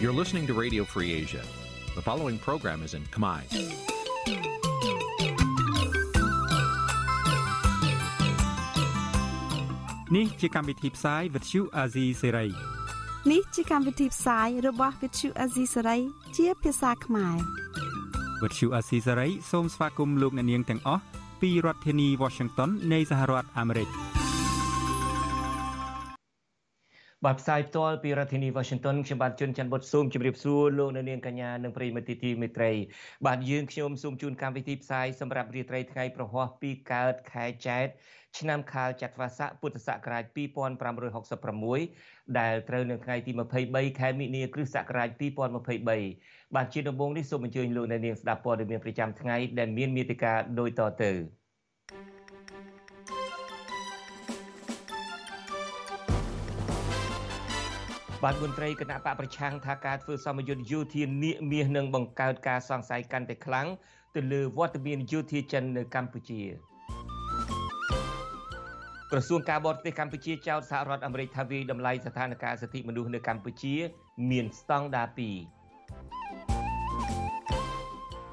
You're listening to Radio Free Asia. The following program is in Khmer. Nǐ chi càm bi tiệp xáy vệt chiu a zì sê ray នេះជាកម្មវិធីផ្សាយរបស់ Vithu Azisari ជាភាសាខ្មែរ វត្តឈូអាស៊ីសេរីសូមស្វាគមន៍លោកអ្នកនាងទាំងអស់ពីរដ្ឋធានី Washington នៃសហរដ្ឋអាមេរិក បាទផ្សាយផ្ទាល់ពីរដ្ឋធានី Washington ខ្ញុំបាទជួនច័ន្ទបុតស៊ូមជម្រាបសួរលោកអ្នកនាងកញ្ញានិងប្រិយមិត្តទីមេត្រីបាទយើងខ្ញុំសូមជូនកម្មវិធីផ្សាយសម្រាប់រាត្រីថ្ងៃប្រហ័សពីកើតខែចែកឆ្នាំខាលចត្វាស័កពុទ្ធសករាជ2566ដែលត្រូវនៅថ្ងៃទី23ខែមិនិនាគ្រិស្តសករាជ2023បាទជាដំបូងនេះសូមអញ្ជើញលោកអ្នកនាងស្ដាប់ព័ត៌មានប្រចាំថ្ងៃដែលមានមេតិការដូចតទៅ បាទមន្ត្រីគណៈបកប្រឆាំងថាការធ្វើសមយុទ្ធយោធានាគមាសនឹងបង្កើតការសង្ស័យកាន់តែខ្លាំងទៅលើវត្តមានយោធាចិននៅកម្ពុជាក្រសួងការបរទេសកម្ពុជាចោទសហរដ្ឋអាមេរិកថាវាយតម្លៃស្ថានភាពសិទ្ធិមនុស្សនៅកម្ពុជា មានស្តង់ដារ2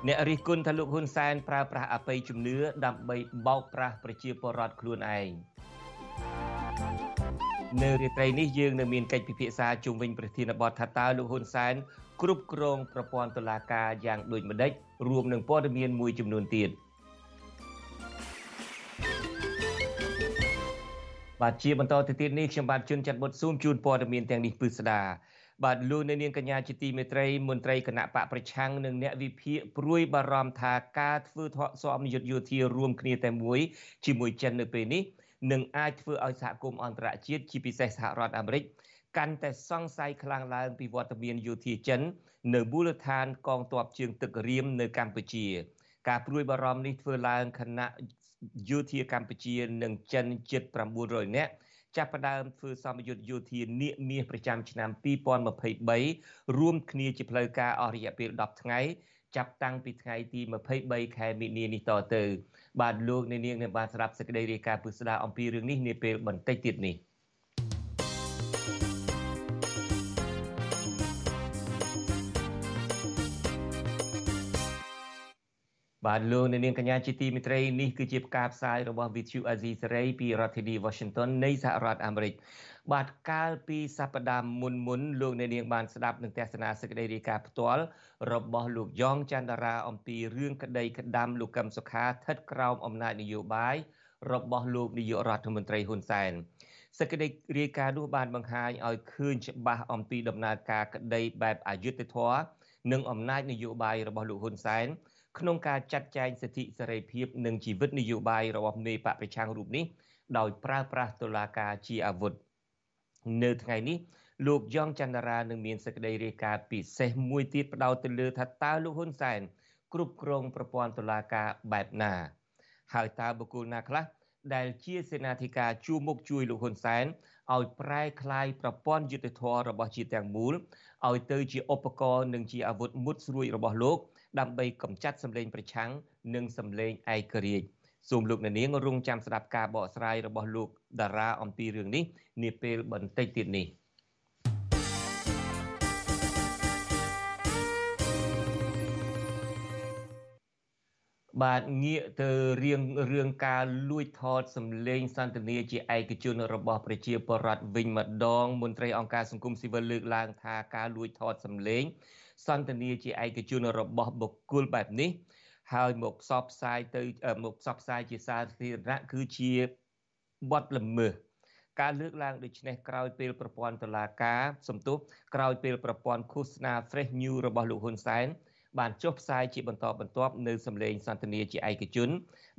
អ្នករិះគន់ថាលោកហ៊ុនសែនប្រើប្រាស់អបិយជំនឿដើម្បីបោកប្រាស់ប្រជាពលរដ្ឋខ្លួនឯង នៅរាត្រីនេះយើងនៅមានកិច្ចពិភាក្សាជុំវិញប្រធានបទថាតើលោកហ៊ុនសែនគ្រប់គ្រងប្រព័ន្ធតុលាការយ៉ាងដូចម្តេចរួមនឹងព័ត៌មានមួយចំនួនទៀត។បាទជាបន្តទៅទៀតនេះខ្ញុំបាទជួនចាត់បុតស៊ូមជូនព័ត៌មានទាំងនេះពឹស្ដាបាទលោកនៅនាងកញ្ញាជាទីមេត្រីមន្ត្រីគណៈបកប្រឆាំងនិងអ្នកវិភាគព្រួយបារម្ភថាការធ្វើធកសមយុទ្ធយោធារួមគ្នាតែមួយជាមួយចិននៅពេលនេះ នឹងអាចធ្វើឲ្យសហគមន៍អន្តរជាតិជាពិសេសសហរដ្ឋអាមេរិកកាន់តែសង្ស័យខ្លាំងឡើងពីវត្តមានយោធាចិន នៅមូលដ្ឋានកងទ័ពជើងទឹករៀមនៅកម្ពុជា ការព្រួយបារម្ភនេះធ្វើឡើងខណៈយោធាកម្ពុជានិងចិនជិត900នាក់ចាប់ផ្ដើមធ្វើសម្ពយុទ្ធយោធានាគមាសប្រចាំឆ្នាំ2023រួមគ្នាជាផ្លូវការអស់រយៈពេល10ថ្ងៃ ចាប់តាំងពីថ្ងៃទី23ខែមិនិនានេះតទៅ បាទលោកអ្នកនាងនឹងបានស្ដាប់សេចក្តីរាយការណ៍ពិស្ដារអំពីរឿងនេះនាពេលបន្តិចទៀតនេះ។ បាទលោកអ្នកនាងកញ្ញាជាទីមេត្រីនេះគឺជាការផ្សាយរបស់ VTV Asia សេរីពីរដ្ឋធានី Washington នៃសហរដ្ឋអាមេរិកបាទកាលពីសប្តាហ៍មុនមុនលោកអ្នកនាងបានស្ដាប់នឹងទស្សនាសេចក្តីរាយការណ៍ផ្ទាល់របស់លោកយ៉ងច័ន្ទរាអំពីរឿងក្តីក្តាំលោកកឹមសុខាស្ថិតក្រោមអំណាចនយោបាយរបស់លោកនាយករដ្ឋមន្ត្រីហ៊ុនសែនសេចក្តីរាយការណ៍នោះបានបង្ហាញឲ្យឃើញច្បាស់អំពីដំណើរការក្តីបែបអយុត្តិធម៌និងអំណាចនយោបាយរបស់លោកហ៊ុនសែន ក្នុងការចាត់ចែងសិទ្ធិសេរីភាពនិងជីវិតនយោបាយរបស់មេបកប្រឆាំងរូបនេះដោយប្រើប្រាស់តុលាការជាអាវុធនៅថ្ងៃនេះលោកយ៉ងច័ន្ទរានឹងមានសេចក្តីរាយការណ៍ពិសេសមួយទៀតបដោតទៅលើថាតើលោកហ៊ុនសែនគ្រប់គ្រងប្រព័ន្ធតុលាការបែបណាហើយតើបុគ្គលណាខ្លះដែលជាសេនាធិការជួមុខជួយលោកហ៊ុនសែនឲ្យប្រែក្លាយប្រព័ន្ធយុតិធធរបស់ជាតិទាំងមូលឲ្យទៅជាឧបករណ៍និងជាអាវុធមុតស្រួយរបស់លោក ដើម្បីកម្ចាត់សម្លេងប្រឆាំងនិងសម្លេងឯករាជ្យសូមលោកអ្នកនាងរងចាំស្ដាប់ការបកស្រាយរបស់លោកតារាអំពីរឿងនេះនាពេលបន្តិចទៀតនេះបាទងាកទៅរឿងរឿងការលួចថតសម្លេងសន្ទនាជាឯកជនរបស់ប្រជាពលរដ្ឋវិញម្ដងមន្ត្រីអង្គការសង្គមស៊ីវិលលើកឡើងថាការលួចថតសម្លេង សន្ទនាជាឯកជនរបស់បុគ្គលបែបនេះ ហើយមកផ្សព្វផ្សាយទៅមកផ្សព្វផ្សាយជាសាធារណៈគឺជាបទល្មើសការលើកឡើងដូចនេះក្រោយពេលប្រព័ន្ធតុលាការសំទោសក្រោយពេលប្រព័ន្ធឃោសនា Fresh News របស់លោកហ៊ុនសែនបានចុះផ្សាយជាបន្តបន្ទាប់នៅសម្លេងសន្ទនាជាឯកជន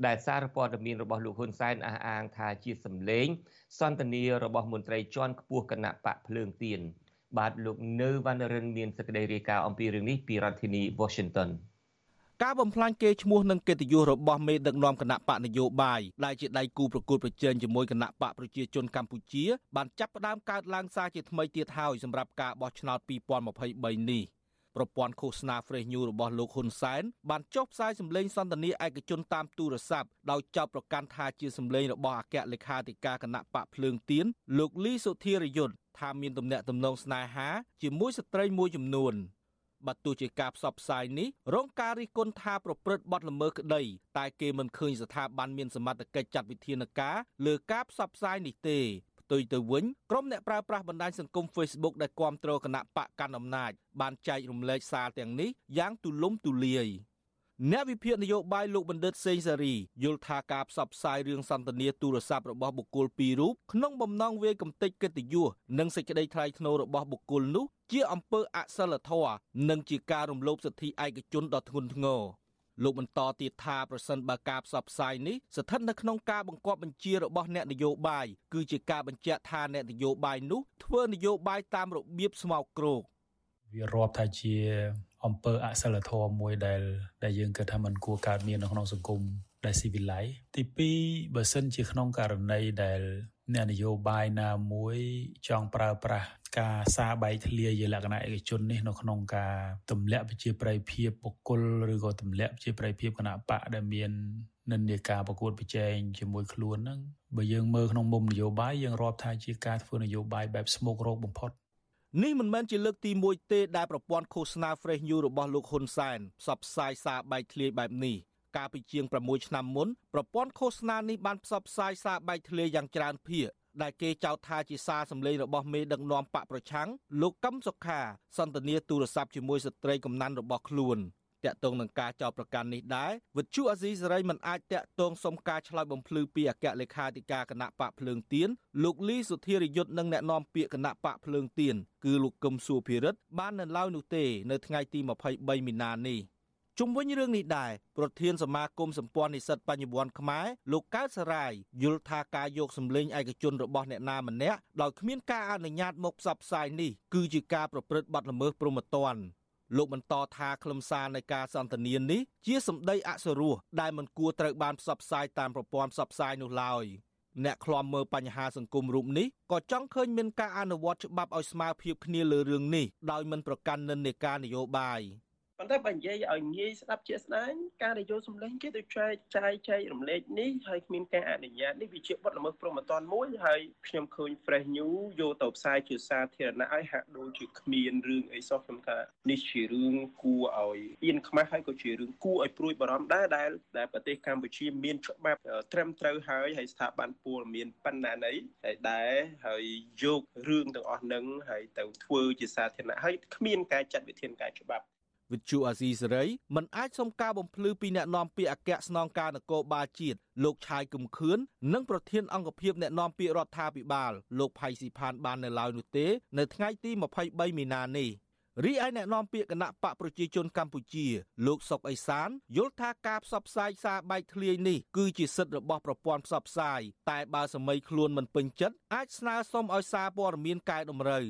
ដែលសារព័ត៌មានរបស់លោកហ៊ុនសែនអះអាងថាជាសម្លេងសន្ទនារបស់មន្ត្រីជាន់ខ្ពស់គណៈបកភ្លើងទៀន បាទលោកនៅវណ្ណរិនមានសេចក្តីរាយការណ៍អំពីរឿងនេះពីរដ្ឋធានី Washington ការបំផ្លាញគេឈ្មោះនិងកិត្តិយសរបស់មេដឹកនាំគណៈបកនយោបាយដែលជាដៃគូប្រកួតប្រជែងជាមួយគណៈបកប្រជាជនកម្ពុជាបានចាប់ផ្ដើមកើតឡើងសារជាថ្មីទៀតហើយសម្រាប់ការបោះឆ្នោត2023នេះប្រព័ន្ធឃោសនា Fresh News របស់លោកហ៊ុនសែនបានចុះផ្សាយសម្លេងសន្ទនាឯកជនតាមទូរស័ព្ទដោយចោទប្រកាន់ថាជាសម្លេងរបស់អគ្គលេខាធិការគណៈបកភ្លើងទៀនលោកលីសុធារយុទ្ធ ថាមានទំនាក់ទំនងស្នេហាជាមួយស្ត្រីមួយចំនួនបើទោះជាការផ្សព្វផ្សាយនេះរងការរិះគន់ថាប្រព្រឹត្តបទល្មើសក្តីតែគេមិនឃើញស្ថាប័នមានសមត្ថកិច្ចចាត់វិធានការលើការផ្សព្វផ្សាយនេះទេផ្ទុយទៅវិញក្រុមអ្នកប្រើប្រាស់បណ្ដាញសង្គម Facebook ដែលគាំទ្រគណៈបកកាន់អំណាចបានចែករំលែកសារទាំងនេះយ៉ាងទូលំទូលាយ អ្នកវិភាគនយោបាយលោកបណ្ឌិតសេងសេរីយល់ថាការផ្សព្វផ្សាយរឿងសន្ទនាទូរស័ព្ទរបស់បុគ្គលពីររូបក្នុងបំណងវាយកំទេចកិត្តិយសនិងសេចក្តីថ្លៃថ្នូររបស់បុគ្គលនោះជាអំពើអសិលធម៌និងជាការរំលោភសិទ្ធិឯកជនដ៏ធ្ងន់ធ្ងរលោកបន្តទៀតថាប្រសិនបើការផ្សព្វផ្សាយនេះស្ថិតនៅក្នុងការបង្គាប់បញ្ជារបស់អ្នកនយោបាយគឺជាការបញ្ជាក់ថាអ្នកនយោបាយនោះធ្វើនយោបាយតាមរបៀបស្មោកគ្រោក វារាប់ថាជាអំពើអសិលធម៌មួយដែលដែលយើងគិតថាมันគួរកើតមាននៅក្នុងសង្គមដែលស៊ីវិល័យទី2បើសិនជាក្នុងករណីដែលអ្នកនយោបាយណាមួយចង់ប្រើប្រាស់ការសារបែកធ្លាយជាលក្ខណៈឯកជននេះនៅក្នុងការទម្លាក់ប្រជាប្រិយភាពបុគ្គលឬក៏ទម្លាក់ប្រជាប្រិយភាពគណៈបកដែលមាននិន្នាការប្រកួតប្រជែងជាមួយខ្លួនហ្នឹងបើយើងមើលក្នុងមុំនយោបាយយើងរាប់ថាជាការធ្វើនយោបាយបែបស្មុគរោគបំផុត នេះមិនមែនជាលើកទី1ទេដែលប្រព័ន្ធឃោសនា Fresh News របស់លោកហ៊ុនសែនផ្សព្វផ្សាយសារបែកធ្លាយបែបនេះកាលពីជាង6ឆ្នាំមុនប្រព័ន្ធឃោសនានេះបានផ្សព្វផ្សាយសារបែកធ្លាយយ៉ាងច្រើនភាគដែលគេចោទថាជាសារសម្លេងរបស់មេដឹកនាំបកប្រឆាំងលោកកឹមសុខាសន្ទនាទូរស័ព្ទជាមួយស្ត្រីកំណាន់របស់ខ្លួន តាក់ទងនឹងការចោទប្រកាន់នេះដែរវិទ្យុអាស៊ីសេរីមិនអាចតាក់ទងសុំការឆ្លើយបំភ្លឺពីអគ្គលេខាធិការគណៈបកភ្លើងទៀនលោកលីសុធារយុទ្ធនិងអ្នកនាំពាក្យគណៈបកភ្លើងទៀនគឺលោកកឹមសុភិរិទ្ធបាននៅឡើយនោះទេនៅថ្ងៃទី23មីនានេះជុំវិញរឿងនេះដែរប្រធានសមាគមសម្ព័ន្ធនិស្សិតបញ្ញវន្តខ្មែរលោកកើតសរាយយល់ថាការយកសម្លេងឯកជនរបស់អ្នកណាម្នាក់ដោយគ្មានការអនុញ្ញាតមកផ្សព្វផ្សាយនេះគឺជាការប្រព្រឹត្តបទល្មើសព្រហ្មទណ្ឌ លោកបន្តថាខ្លឹមសារនៃការសន្ទនានេះជាសម្ដីអសុរោះដែលមិនគួរត្រូវបានផ្សព្វផ្សាយតាមប្រព័ន្ធផ្សព្វផ្សាយនោះឡើយអ្នកឃ្លាំមើលបញ្ហាសង្គមរូបនេះក៏ចង់ឃើញមានការអនុវត្តច្បាប់ឲ្យស្មើភាពគ្នាលើរឿងនេះដោយមិនប្រកាន់និន្នាការនយោបាយ។ ប៉ុន្តែបើនិយាយឲ្យងាយស្ដាប់ជាក់ស្ដែងការនយោបាយសម្លេងគេទៅចែកចាយចែករំលែកនេះហើយគ្មានការអនុញ្ញាតនេះវាជាបទល្មើសព្រហ្មទណ្ឌមួយហើយខ្ញុំឃើញ Fresh News យកទៅផ្សាយជាសាធារណៈឲ្យហាក់ដូចជាគ្មានរឿងអីសោះខ្ញុំថានេះជារឿងគួរឲ្យអៀនខ្មាស់ហើយក៏ជារឿងគួរឲ្យព្រួយបារម្ភដែរដែលដែលប្រទេសកម្ពុជាមានច្បាប់ត្រឹមត្រូវហើយហើយស្ថាប័នពលមានបណ្ណាណីហើយដែរហើយយករឿងទាំងអស់នឹងហើយទៅធ្វើជាសាធារណៈហើយគ្មានការចាត់វិធានការច្បាប់ វិទ្យុអាស៊ីសេរីមិនអាចសុំការបំភ្លឺពីអ្នកនាំពាក្យអគ្គស្នងការនគរបាលជាតិលោកឆាយគឹមខឿននិងប្រធានអង្គភិបអ្នកនាំពាក្យរដ្ឋាភិបាលលោកផៃស៊ីផានបាននៅឡើយនោះទេ នៅថ្ងៃទី23មីនានេះរីឯអ្នកនាំពាក្យគណៈបកប្រជាជនកម្ពុជា លោកសុកអេសានយល់ថាការផ្សព្វផ្សាយសារបែកធ្លាយនេះគឺជាសិទ្ធិរបស់ប្រព័ន្ធផ្សព្វផ្សាយតែបើសម័យខ្លួនមិនពេញចិត្តអាចស្នើសុំឲ្យសារព័ត៌មានកែតម្រូវ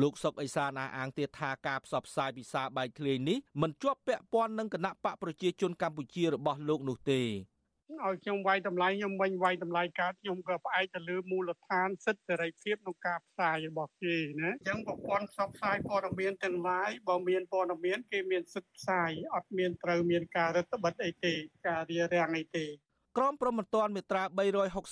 លោកសុកអេសានអះអាងទៀតថាការផ្សព្វផ្សាយពីសារបែកធ្លាយនេះមិនជាប់ពាក់ព័ន្ធនឹងគណៈបកប្រជាជនកម្ពុជារបស់លោកនោះទេឲ្យខ្ញុំវាយតម្លៃខ្ញុំវិញវាយតម្លៃការខ្ញុំក៏ផ្អែកទៅលើមូលដ្ឋានសិទ្ធិសេរីភាពក្នុងការផ្សាយរបស់គេណាអញ្ចឹងប្រព័ន្ធផ្សព្វផ្សាយព័ត៌មានទាំងឡាយបើមានព័ត៌មានគេមានសិទ្ធិផ្សាយអត់មានត្រូវមានការរដ្ឋបិទអីទេការរារាំងអីទេ ក្រមព្រហ្មទណ្ឌមាត្រា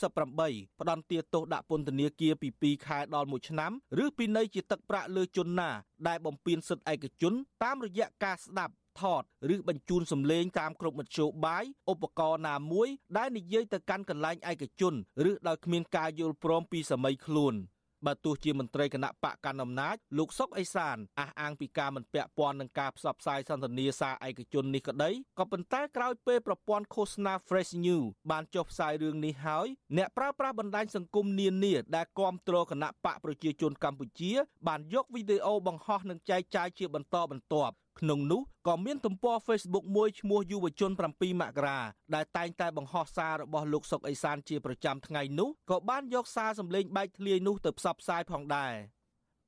368ផ្ដន្ទាទោសដាក់ពន្ធនាគារពី2ខែដល់1ឆ្នាំឬពិន័យជាទឹកប្រាក់លើជនណា ដែលបំពានសិទ្ធិឯកជន តាមរយៈការស្ដាប់ថតឬបញ្ជូនសម្លេងតាមគ្រប់មធ្យោបាយឧបករណ៍ណាមួយ ដែលនិយាយទៅកាន់កន្លែងឯកជន ឬដោយគ្មានការយល់ព្រមពីសម័យខ្លួន។ បើទោះជាមន្ត្រីគណៈបកកណ្ដាលអំណាចលោកសុកអេសានអះអាងពីការមិនពាក់ព័ន្ធនឹងការផ្សព្វផ្សាយសន្ទនាសារឯកជននេះក្តីក៏ប៉ុន្តែក្រោយពេលប្រព័ន្ធឃោសនា Fresh News បានចុះផ្សាយរឿងនេះហើយអ្នកប្រើប្រាស់បណ្ដាញសង្គមនានាដែលគាំទ្រគណៈបកប្រជាជនកម្ពុជា បានយកវីដេអូបង្ហោះនិងចែកចាយជាបន្តបន្ទាប់ក្នុងនោះក៏មានទំព័រ Facebook មួយឈ្មោះយុវជន7មករាដែលតែងតែបង្ហោះសាររបស់លោកសុកអេសានជាប្រចាំថ្ងៃនោះក៏បានយកសារសម្លេងបែកធ្លាយនោះទៅផ្សព្វផ្សាយផងដែរ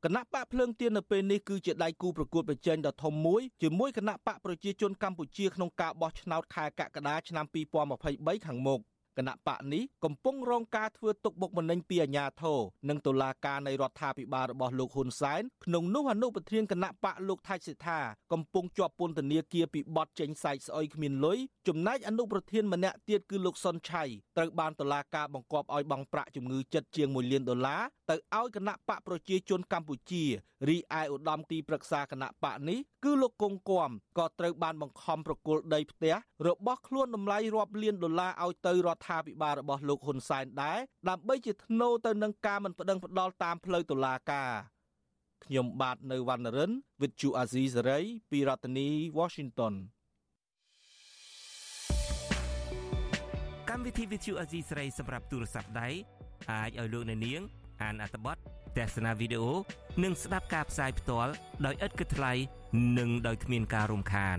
គណៈបកភ្លើងទៀននៅពេលនេះគឺជាដៃគូប្រកួតប្រជែងដ៏ធំមួយជាមួយគណៈបកប្រជាជនកម្ពុជាក្នុងការបោះឆ្នោតខែកក្កដាឆ្នាំ2023ខាងមុខ គណៈបកនេះកំពុងរងការធ្វើទុកបុកម្នេញពីអាជ្ញាធរនិងតុលាការនៃរដ្ឋាភិបាលរបស់លោកហ៊ុនសែនក្នុងនោះអនុប្រធានគណៈបកលោកថៃសិដ្ឋាកំពុងជាប់ពន្ធនាគារពីបទចេញសាច់ស្អុយគ្មានលុយចំណែកអនុប្រធានម្នាក់ទៀតគឺលោកសុនឆៃត្រូវបានតុលាការបង្គាប់ឲ្យបង់ប្រាក់ជំងឺចិត្តជាង1លានដុល្លារទៅឲ្យគណៈបកប្រជាជនកម្ពុជារីឯឧត្តមទីប្រឹក្សាគណៈបកនេះគឺលោកគង់គំក៏ត្រូវបានបង្ខំប្រគល់ដីផ្ទះរបស់ខ្លួនតម្លៃរាប់លានដុល្លារឲ្យទៅរដ្ឋាភិបាលរបស់លោកហ៊ុនសែនដែរដើម្បីជាធ្នូទៅនឹងការមិនប្តឹងផ្តល់តាមផ្លូវតុលាការខ្ញុំបាទនៅវណ្ណរិន with Chu Azizi Saray ពីរដ្ឋធានី Washington កម្មវិធី Vithu Azizi Saray សម្រាប់ទូរស័ព្ទដៃអាចឲ្យលោកអ្នកនាង អានអត្ថបទទស្សនាវីដេអូនិងស្ដាប់ការផ្សាយផ្ទាល់ដោយឥតគិតថ្លៃនិងដោយគ្មានការរំខាន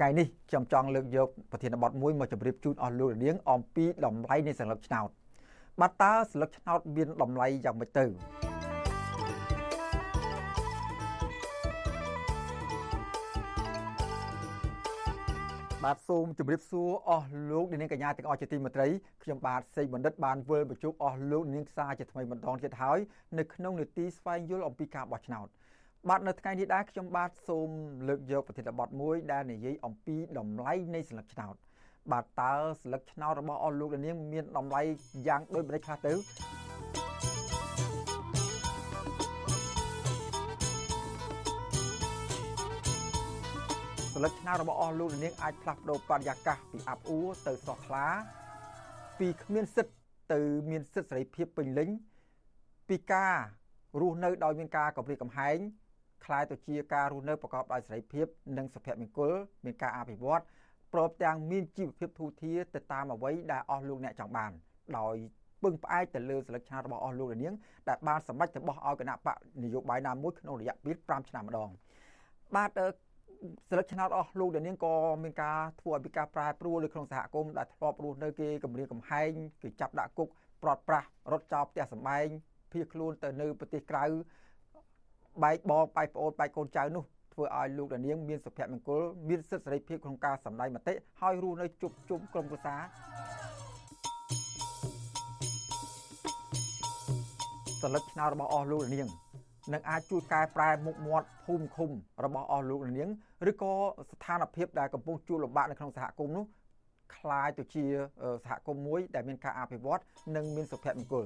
ថ្ងៃនេះខ្ញុំចង់លើកយកប្រធានបទមួយមកជម្រាបជូនអស់លោកនាងអំពីតម្លៃនៃសន្លឹកឆ្នោតបាទតើសន្លឹកឆ្នោតមានតម្លៃយ៉ាងម៉េចទៅបាទសូមជម្រាបសួរអស់លោកនាងកញ្ញាទាំងអស់ជាទីមេត្រីខ្ញុំបាទសេកបណ្ឌិតបានវិលបញ្ជុកអស់លោកនាងខ្សាជាថ្មីម្ដងទៀតហើយនៅក្នុងនេតិស្វែងយល់អំពីការបោះឆ្នោត បាទនៅថ្ងៃនេះដែរខ្ញុំបាទសូមលើកយកប្រធានបទមួយដែលនិយាយអំពីតម្លៃនៃស្លឹកឆ្នោត បាទតើស្លឹកឆ្នោតរបស់អស់លោកនាងមានតម្លៃយ៉ាងដូចម្តេចខ្លះទៅស្លឹកឆ្នោតរបស់អស់លោកនាងអាចផ្លាស់ប្ដូរបរិយាកាសពីអាប់អួរទៅស្រស់ថ្លាពីគ្មានសិទ្ធទៅមានសិទ្ធសេរីភាពពេញលេញពីការរស់នៅដោយមានការគម្រាមកំហែង คล้ายទៅជាការរស់នៅប្រកបដោយសេរីភាពនិងសុភមង្គលមានការអភិវឌ្ឍព្រមទាំងមានជីវភាពធូរធារទៅតាមអ្វីដែលអស់លោកអ្នកចង់បាន ដោយពឹងផ្អែកទៅលើសិលឹកឆារបស់អស់លោកនាងដែលបានសម្រេចទៅបោះឲ្យគណៈបកនយោបាយណាមួយក្នុងរយៈពេល5ឆ្នាំម្ដងបាទសិលឹកឆ្នោតអស់លោកនាងក៏មានការធ្វើឲ្យមានការប្រែប្រួលនៅក្នុងសហគមន៍ដែលធ្លាប់រស់នៅគេគម្រាមកំហែងគេចាប់ដាក់គុកប្រត់ប្រាស់រត់ចោលផ្ទះសម្បែងភៀសខ្លួនទៅនៅប្រទេសក្រៅ បែកបងបែកប្អូនបែកកូនចៅនោះធ្វើឲ្យលោកដានាងមានសុភមង្គលមានសិទ្ធិសេរីភាពក្នុងការសម្ដែងមតិហើយរស់នៅជុំជុំក្រុមគ្រួសារសន្លឹកឆ្នោតរបស់អស់លោកដានាងនឹងអាចជួយកែប្រែមុខមាត់ភូមិឃុំរបស់អស់លោកនាងឬក៏ស្ថានភាពដែលកំពុងជួបលំបាកនៅក្នុងសហគមន៍នោះคล้ายទៅជាសហគមន៍មួយដែលមានការអភិវឌ្ឍនិងមានសុភមង្គល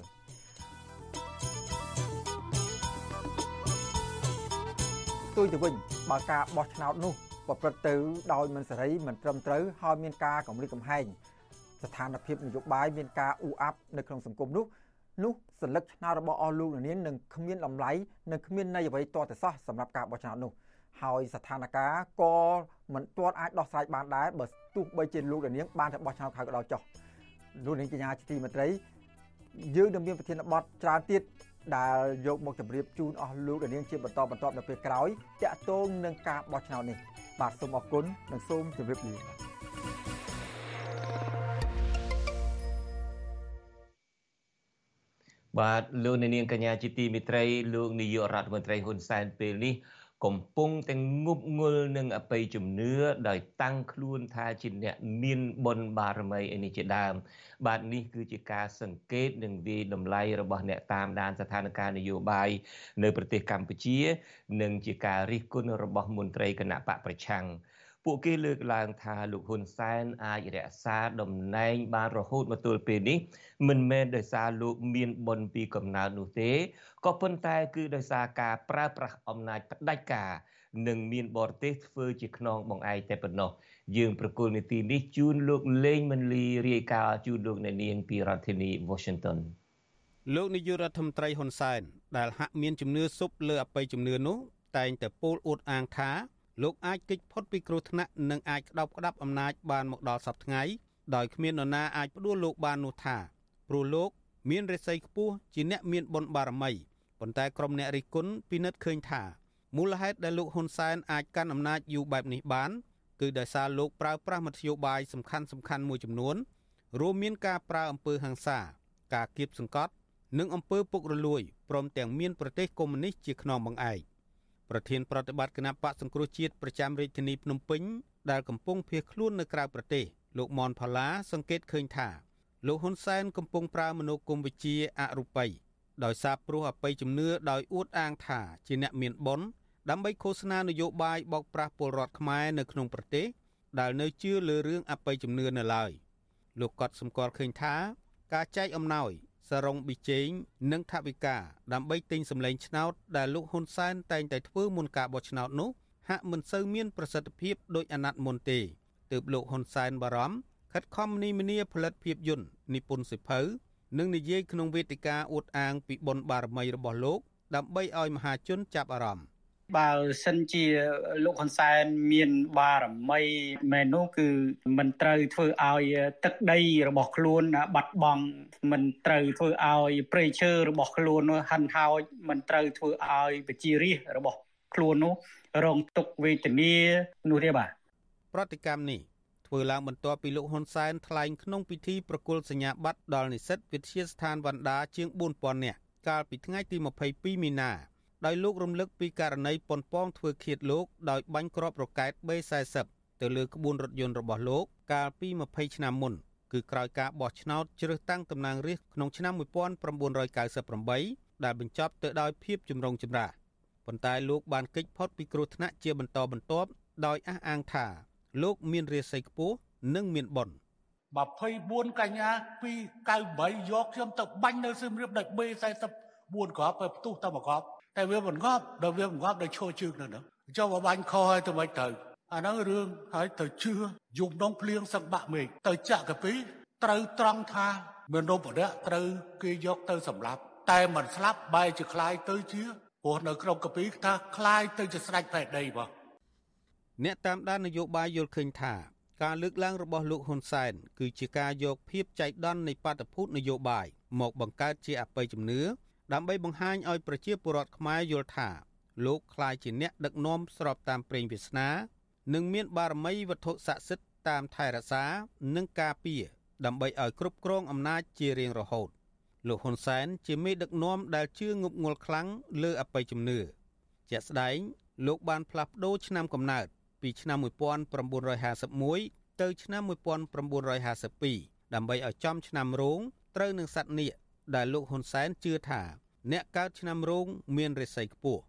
ផ្ទុយទៅវិញបើការបោះឆ្នោតនោះប្រព្រឹត្តទៅដោយមិនសេរីមិនត្រឹមត្រូវហើយមានការកម្រិតកំហែងស្ថានភាពនយោបាយមានការអ៊ូអាប់នៅក្នុងសង្គមនោះនោះសន្លឹកឆ្នោតរបស់អស់លោកនាងនឹងគ្មានតម្លៃនិងគ្មានន័យអ្វីតទៅសោះសម្រាប់ការបោះឆ្នោតនោះហើយស្ថានភាពក៏មិនទាន់អាចដោះស្រាយបានដែរបើទោះបីជាលោកនាងបានទៅបោះឆ្នោតខៅក៏ដោយចុះលោកនាងកញ្ញាជាទីមេត្រីយើងនឹងមានប្រធានបទច្រើនទៀត ដែលយកមកជម្រាបជូនអស់លោកនាងជាបន្តបន្ទាប់នៅពេលក្រោយតាក់ទងនឹងការបោះឆ្នោតនេះបាទសូមអរគុណនិងសូមជម្រាបលាបាទលោកនាងកញ្ញាជាទីមេត្រីលោកនាយករដ្ឋមន្ត្រីហ៊ុនសែនពេលនេះ កំពុងតែងប់ងល់នឹងអបិយជំនឿដោយតាំងខ្លួនថាជាអ្នកមានបុណ្យបារមីឯនេះជាដើម បាទនេះគឺជាការសង្កេតនិងវាយតម្លៃរបស់អ្នកតាមដានស្ថានភាពនយោបាយនៅប្រទេសកម្ពុជា និងជាការរិះគន់របស់មន្ត្រីគណៈបកប្រឆាំង ពួកគេលើកឡើងថាលោកហ៊ុនសែនអាចរក្សាតំណែងបានរហូតមកទល់ពេលនេះមិនមែនដោយសារលោកមានបុណ្យពីកំណើតនោះទេក៏ប៉ុន្តែគឺដោយសារការប្រើប្រាស់អំណាចផ្ដាច់ការនិងមានបរទេសធ្វើជាខ្នងបងឯងតែប៉ុណ្ណោះយើងប្រកុលនីតិនេះជូនលោកលេងមន្លីរាយការណ៍ជូនលោកអ្នកនាងពីរដ្ឋធានី Washington លោកនាយករដ្ឋមន្ត្រីហ៊ុនសែនដែលហាក់មានជំនឿសុបលើអបិយជំនឿនោះតែងតែពោលអួតអាងថា លោកអាចគេចផុតពីគ្រោះថ្នាក់និងអាចក្តោបក្តាប់អំណាចបានមកដល់សប្តាហ៍ថ្ងៃដោយគ្មាននរណាអាចផ្ដួលលោកបាននោះថាព្រោះលោក មានរិស័យខ្ពស់ជាអ្នកមានបុណ្យបារមីប៉ុន្តែក្រុមអ្នករិះគន់ពិនិត្យឃើញថាមូលហេតុដែលលោកហ៊ុនសែនអាចកាន់អំណាចយូរបែបនេះបានគឺដោយសារលោកប្រើប្រាស់មធ្យោបាយសំខាន់សំខាន់មួយចំនួនរួមមានការប្រើអំពើហិង្សា ការគៀបសង្កត់ និងអំពើពុករលួយព្រមទាំងមានប្រទេសកុម្មុយនីសជាខ្នងបង្អែក ប្រធានប្រតិបត្តិគណៈបកសង្គ្រោះជាតិប្រចាំរាជធានីភ្នំពេញដែលកំពុងភៀសខ្លួននៅក្រៅប្រទេសលោកមនផល្លាសង្កេតឃើញថាលោកហ៊ុនសែនកំពុងប្រើមនោគមវិជ្ជាអរូបីដោយសារព្រោះអបិយជំនឿដោយអួតអាងថាជាអ្នកមានបុណ្យដើម្បីឃោសនានយោបាយបោកប្រាស់ពលរដ្ឋខ្មែរនៅក្នុងប្រទេសដែលនៅជឿលើរឿងអបិយជំនឿនៅឡើយលោកកត់សម្គាល់ឃើញថាការចែកអំណោយ សរងប៊ីជេងនិងថវិកាដើម្បីទិញសម្លេងឆ្នោតដែលលោកហ៊ុនសែនតែងតែធ្វើមុនការបោះឆ្នោតនោះហាក់មិនសូវមានប្រសិទ្ធភាពដោយអាណត្តិមុនទេទើបលោកហ៊ុនសែនបារម្ភខិតខំនីមនីផលិតភាពយន្តនិពន្ធសិភៅនិងនិយាយក្នុងវេទិកាអួតអាងពីបុណ្យបារមីរបស់លោកដើម្បីឲ្យមហាជនចាប់អារម្មណ៍ បើសិនជាលោកហ៊ុនសែនមានបារមីមែននោះគឺមិនត្រូវធ្វើឲ្យទឹកដីរបស់ខ្លួនបាត់បង់មិនត្រូវធ្វើឲ្យព្រៃឈើរបស់ខ្លួននោះហិនហោចមិនត្រូវធ្វើឲ្យប្រជារាស្ត្ររបស់ខ្លួននោះរងទុក្ខវេទនានោះទេបាទប្រតិកម្មនេះធ្វើឡើងបន្ទាប់ពីលោកហ៊ុនសែនថ្លែងក្នុងពិធីប្រគល់សញ្ញាបត្រដល់និស្សិតវិទ្យាស្ថានវណ្ណដាជាង4000នាក់កាលពីថ្ងៃទី22មីនា ដោយលោករំលឹកពីករណីប៉ុនប៉ងធ្វើឃាតលោកដោយបាញ់គ្រាប់រ៉ុកែត B40 ទៅលើក្បួនរថយន្តរបស់លោក កាលពី20ឆ្នាំមុនគឺក្រោយការបោះឆ្នោតជ្រើសតាំងតំណាងរាស្ត្រក្នុងឆ្នាំ1998ដែលបញ្ចប់ទៅដោយភាពចម្រូងចម្រាសប៉ុន្តែលោកបានគេចផុតពីគ្រោះថ្នាក់ជាបន្តបន្ទាប់ដោយអះអាងថាលោកមានរាសីខ្ពស់និងមានបុណ្យ24កញ្ញា298យកខ្ញុំទៅបាញ់នៅសៀមរាបដោយ B44 គ្រាប់ទៅផ្ទុះទៅមកគ្រាប់ តែវាមិនងាប់ដល់វាមិនងាប់ដល់ឈរជើងនៅនោះចុះបើបាញ់ខហើយទៅមិនទៅអាហ្នឹងរឿងហើយទៅជឿយំដងភ្លៀងសឹកបាក់មេឃទៅចាក់កាពីត្រូវត្រង់ថាមនុស្សម្នាក់ត្រូវគេយកទៅសម្លាប់ តែមិនស្លាប់បែរជាคล้ายទៅជាព្រោះនៅក្នុងកាពីថាคล้ายទៅជាស្ដេចផែនដីបងអ្នកតាមដាននយោបាយយល់ឃើញថាការលើកឡើងរបស់លោកហ៊ុនសែនគឺជាការយកភាពចៃដន្យនៃបាតុភូតនយោបាយមកបង្កើតជាអបិយជំនឿ ដើម្បីបង្ហាញឲ្យប្រជាពលរដ្ឋខ្មែរយល់ថាលោកខ្លាយជាអ្នកដឹកនាំស្របតាមព្រេងវាសនា និងមានបារមីវត្ថុស័ក្តិសិទ្ធិតាមថែរក្សានិងការពារដើម្បីឲ្យគ្រប់គ្រងអំណាចជារៀងរហូតលោកហ៊ុនសែនជាមេដឹកនាំដែលជឿងប់ងល់ខ្លាំងលើអបិយជំនឿជាក់ស្ដែងលោកបានផ្លាស់ប្ដូរឆ្នាំកំណើតពីឆ្នាំ1951ទៅឆ្នាំ1952ដើម្បីឲ្យចំឆ្នាំរោងត្រូវនឹងសัตว์នាគ ដែលលោកហ៊ុនសែនជឿថា អ្នកកើតឆ្នាំរោងមានរិស័យខ្ពស់